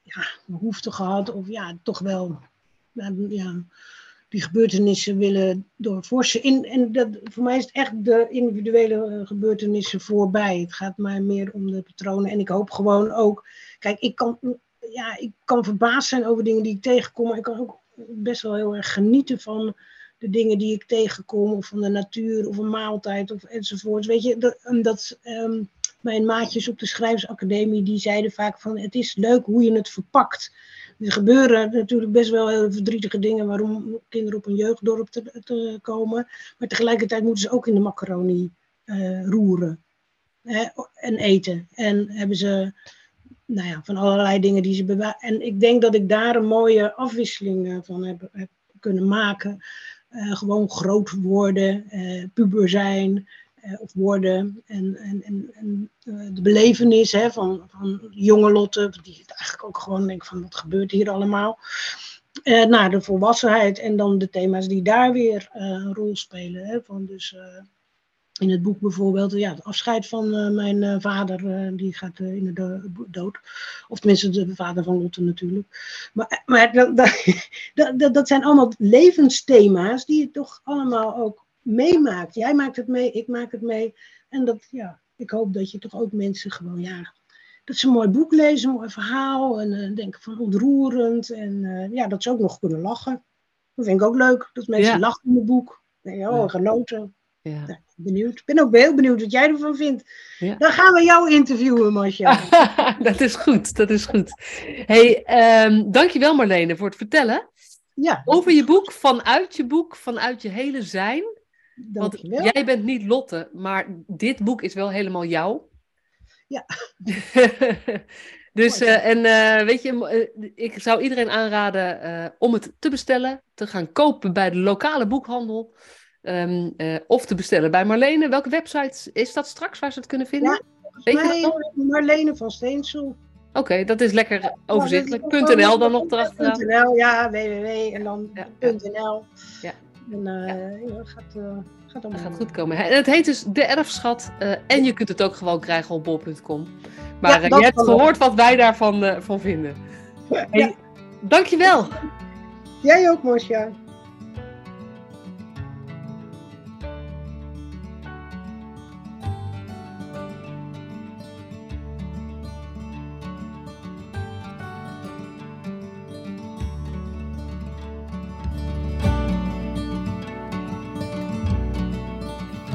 ja, behoefte gehad. Of ja, toch wel ja, die gebeurtenissen willen doorforsen. In, en dat, voor mij is het echt de individuele eh, gebeurtenissen voorbij. Het gaat mij meer om de patronen. En ik hoop gewoon ook... Kijk, ik kan, ja, ik kan verbaasd zijn over dingen die ik tegenkom. Maar ik kan ook best wel heel erg genieten van dingen die ik tegenkom, of van de natuur, of een maaltijd, of enzovoort. Weet je, dat, dat um, mijn maatjes op de schrijversacademie, die zeiden vaak van, het is leuk hoe je het verpakt. Er gebeuren natuurlijk best wel heel verdrietige dingen waarom kinderen op een jeugddorp te, komen. Maar tegelijkertijd moeten ze ook in de macaroni uh, roeren hè, en eten. En hebben ze nou ja, van allerlei dingen die ze bewaren. En ik denk dat ik daar een mooie afwisseling van heb, heb kunnen maken. Uh, gewoon groot worden, uh, puber zijn uh, of worden. En, en, en, de belevenis hè, van, van jonge Lotte, die eigenlijk ook gewoon denkt van wat gebeurt hier allemaal. naar de volwassenheid en dan de thema's die daar weer een rol spelen. Hè, van dus in het boek bijvoorbeeld, ja, het afscheid van uh, mijn uh, vader, uh, die gaat in de dood. Of tenminste, de vader van Lotte natuurlijk. Maar, maar dat, dat, dat, dat, zijn allemaal levensthema's die je toch allemaal ook meemaakt. Jij maakt het mee, ik maak het mee. En dat, ja, ik hoop dat je toch ook mensen gewoon, ja, dat ze een mooi boek lezen, een mooi verhaal. En denken van ontroerend. En ja, dat ze ook nog kunnen lachen. Dat vind ik ook leuk, dat mensen ja. lachen in het boek. Nee, oh, genoten. Ja. Benieuwd. Ik ben ook heel benieuwd wat jij ervan vindt. Ja. Dan gaan we jou interviewen, Masja. dat is goed, dat is goed. hey, um, dankjewel Marlene voor het vertellen. Ja. Over je boek, vanuit je boek, vanuit je hele zijn. Dankjewel. Want jij bent niet Lotte, maar dit boek is wel helemaal jou. Ja. dus, uh, en uh, weet je, uh, ik zou iedereen aanraden om het te bestellen, te gaan kopen bij de lokale boekhandel. Um, uh, of te bestellen bij Marlene. Welke website is dat straks waar ze het kunnen vinden? Ja, mij, Marlene van Steensel. Oké, okay, dat is lekker overzichtelijk. .nl dan nog. .nl, ja, www en dan ja, .nl. Ja. En uh, ja. gaat, uh, gaat, dat gaat goed komen. En het heet dus De Erfschat. Uh, en je kunt het ook gewoon krijgen op bol.com. Maar je hebt gehoord wat wij daarvan van vinden. Hey, dankjewel. Jij ook, Mosja.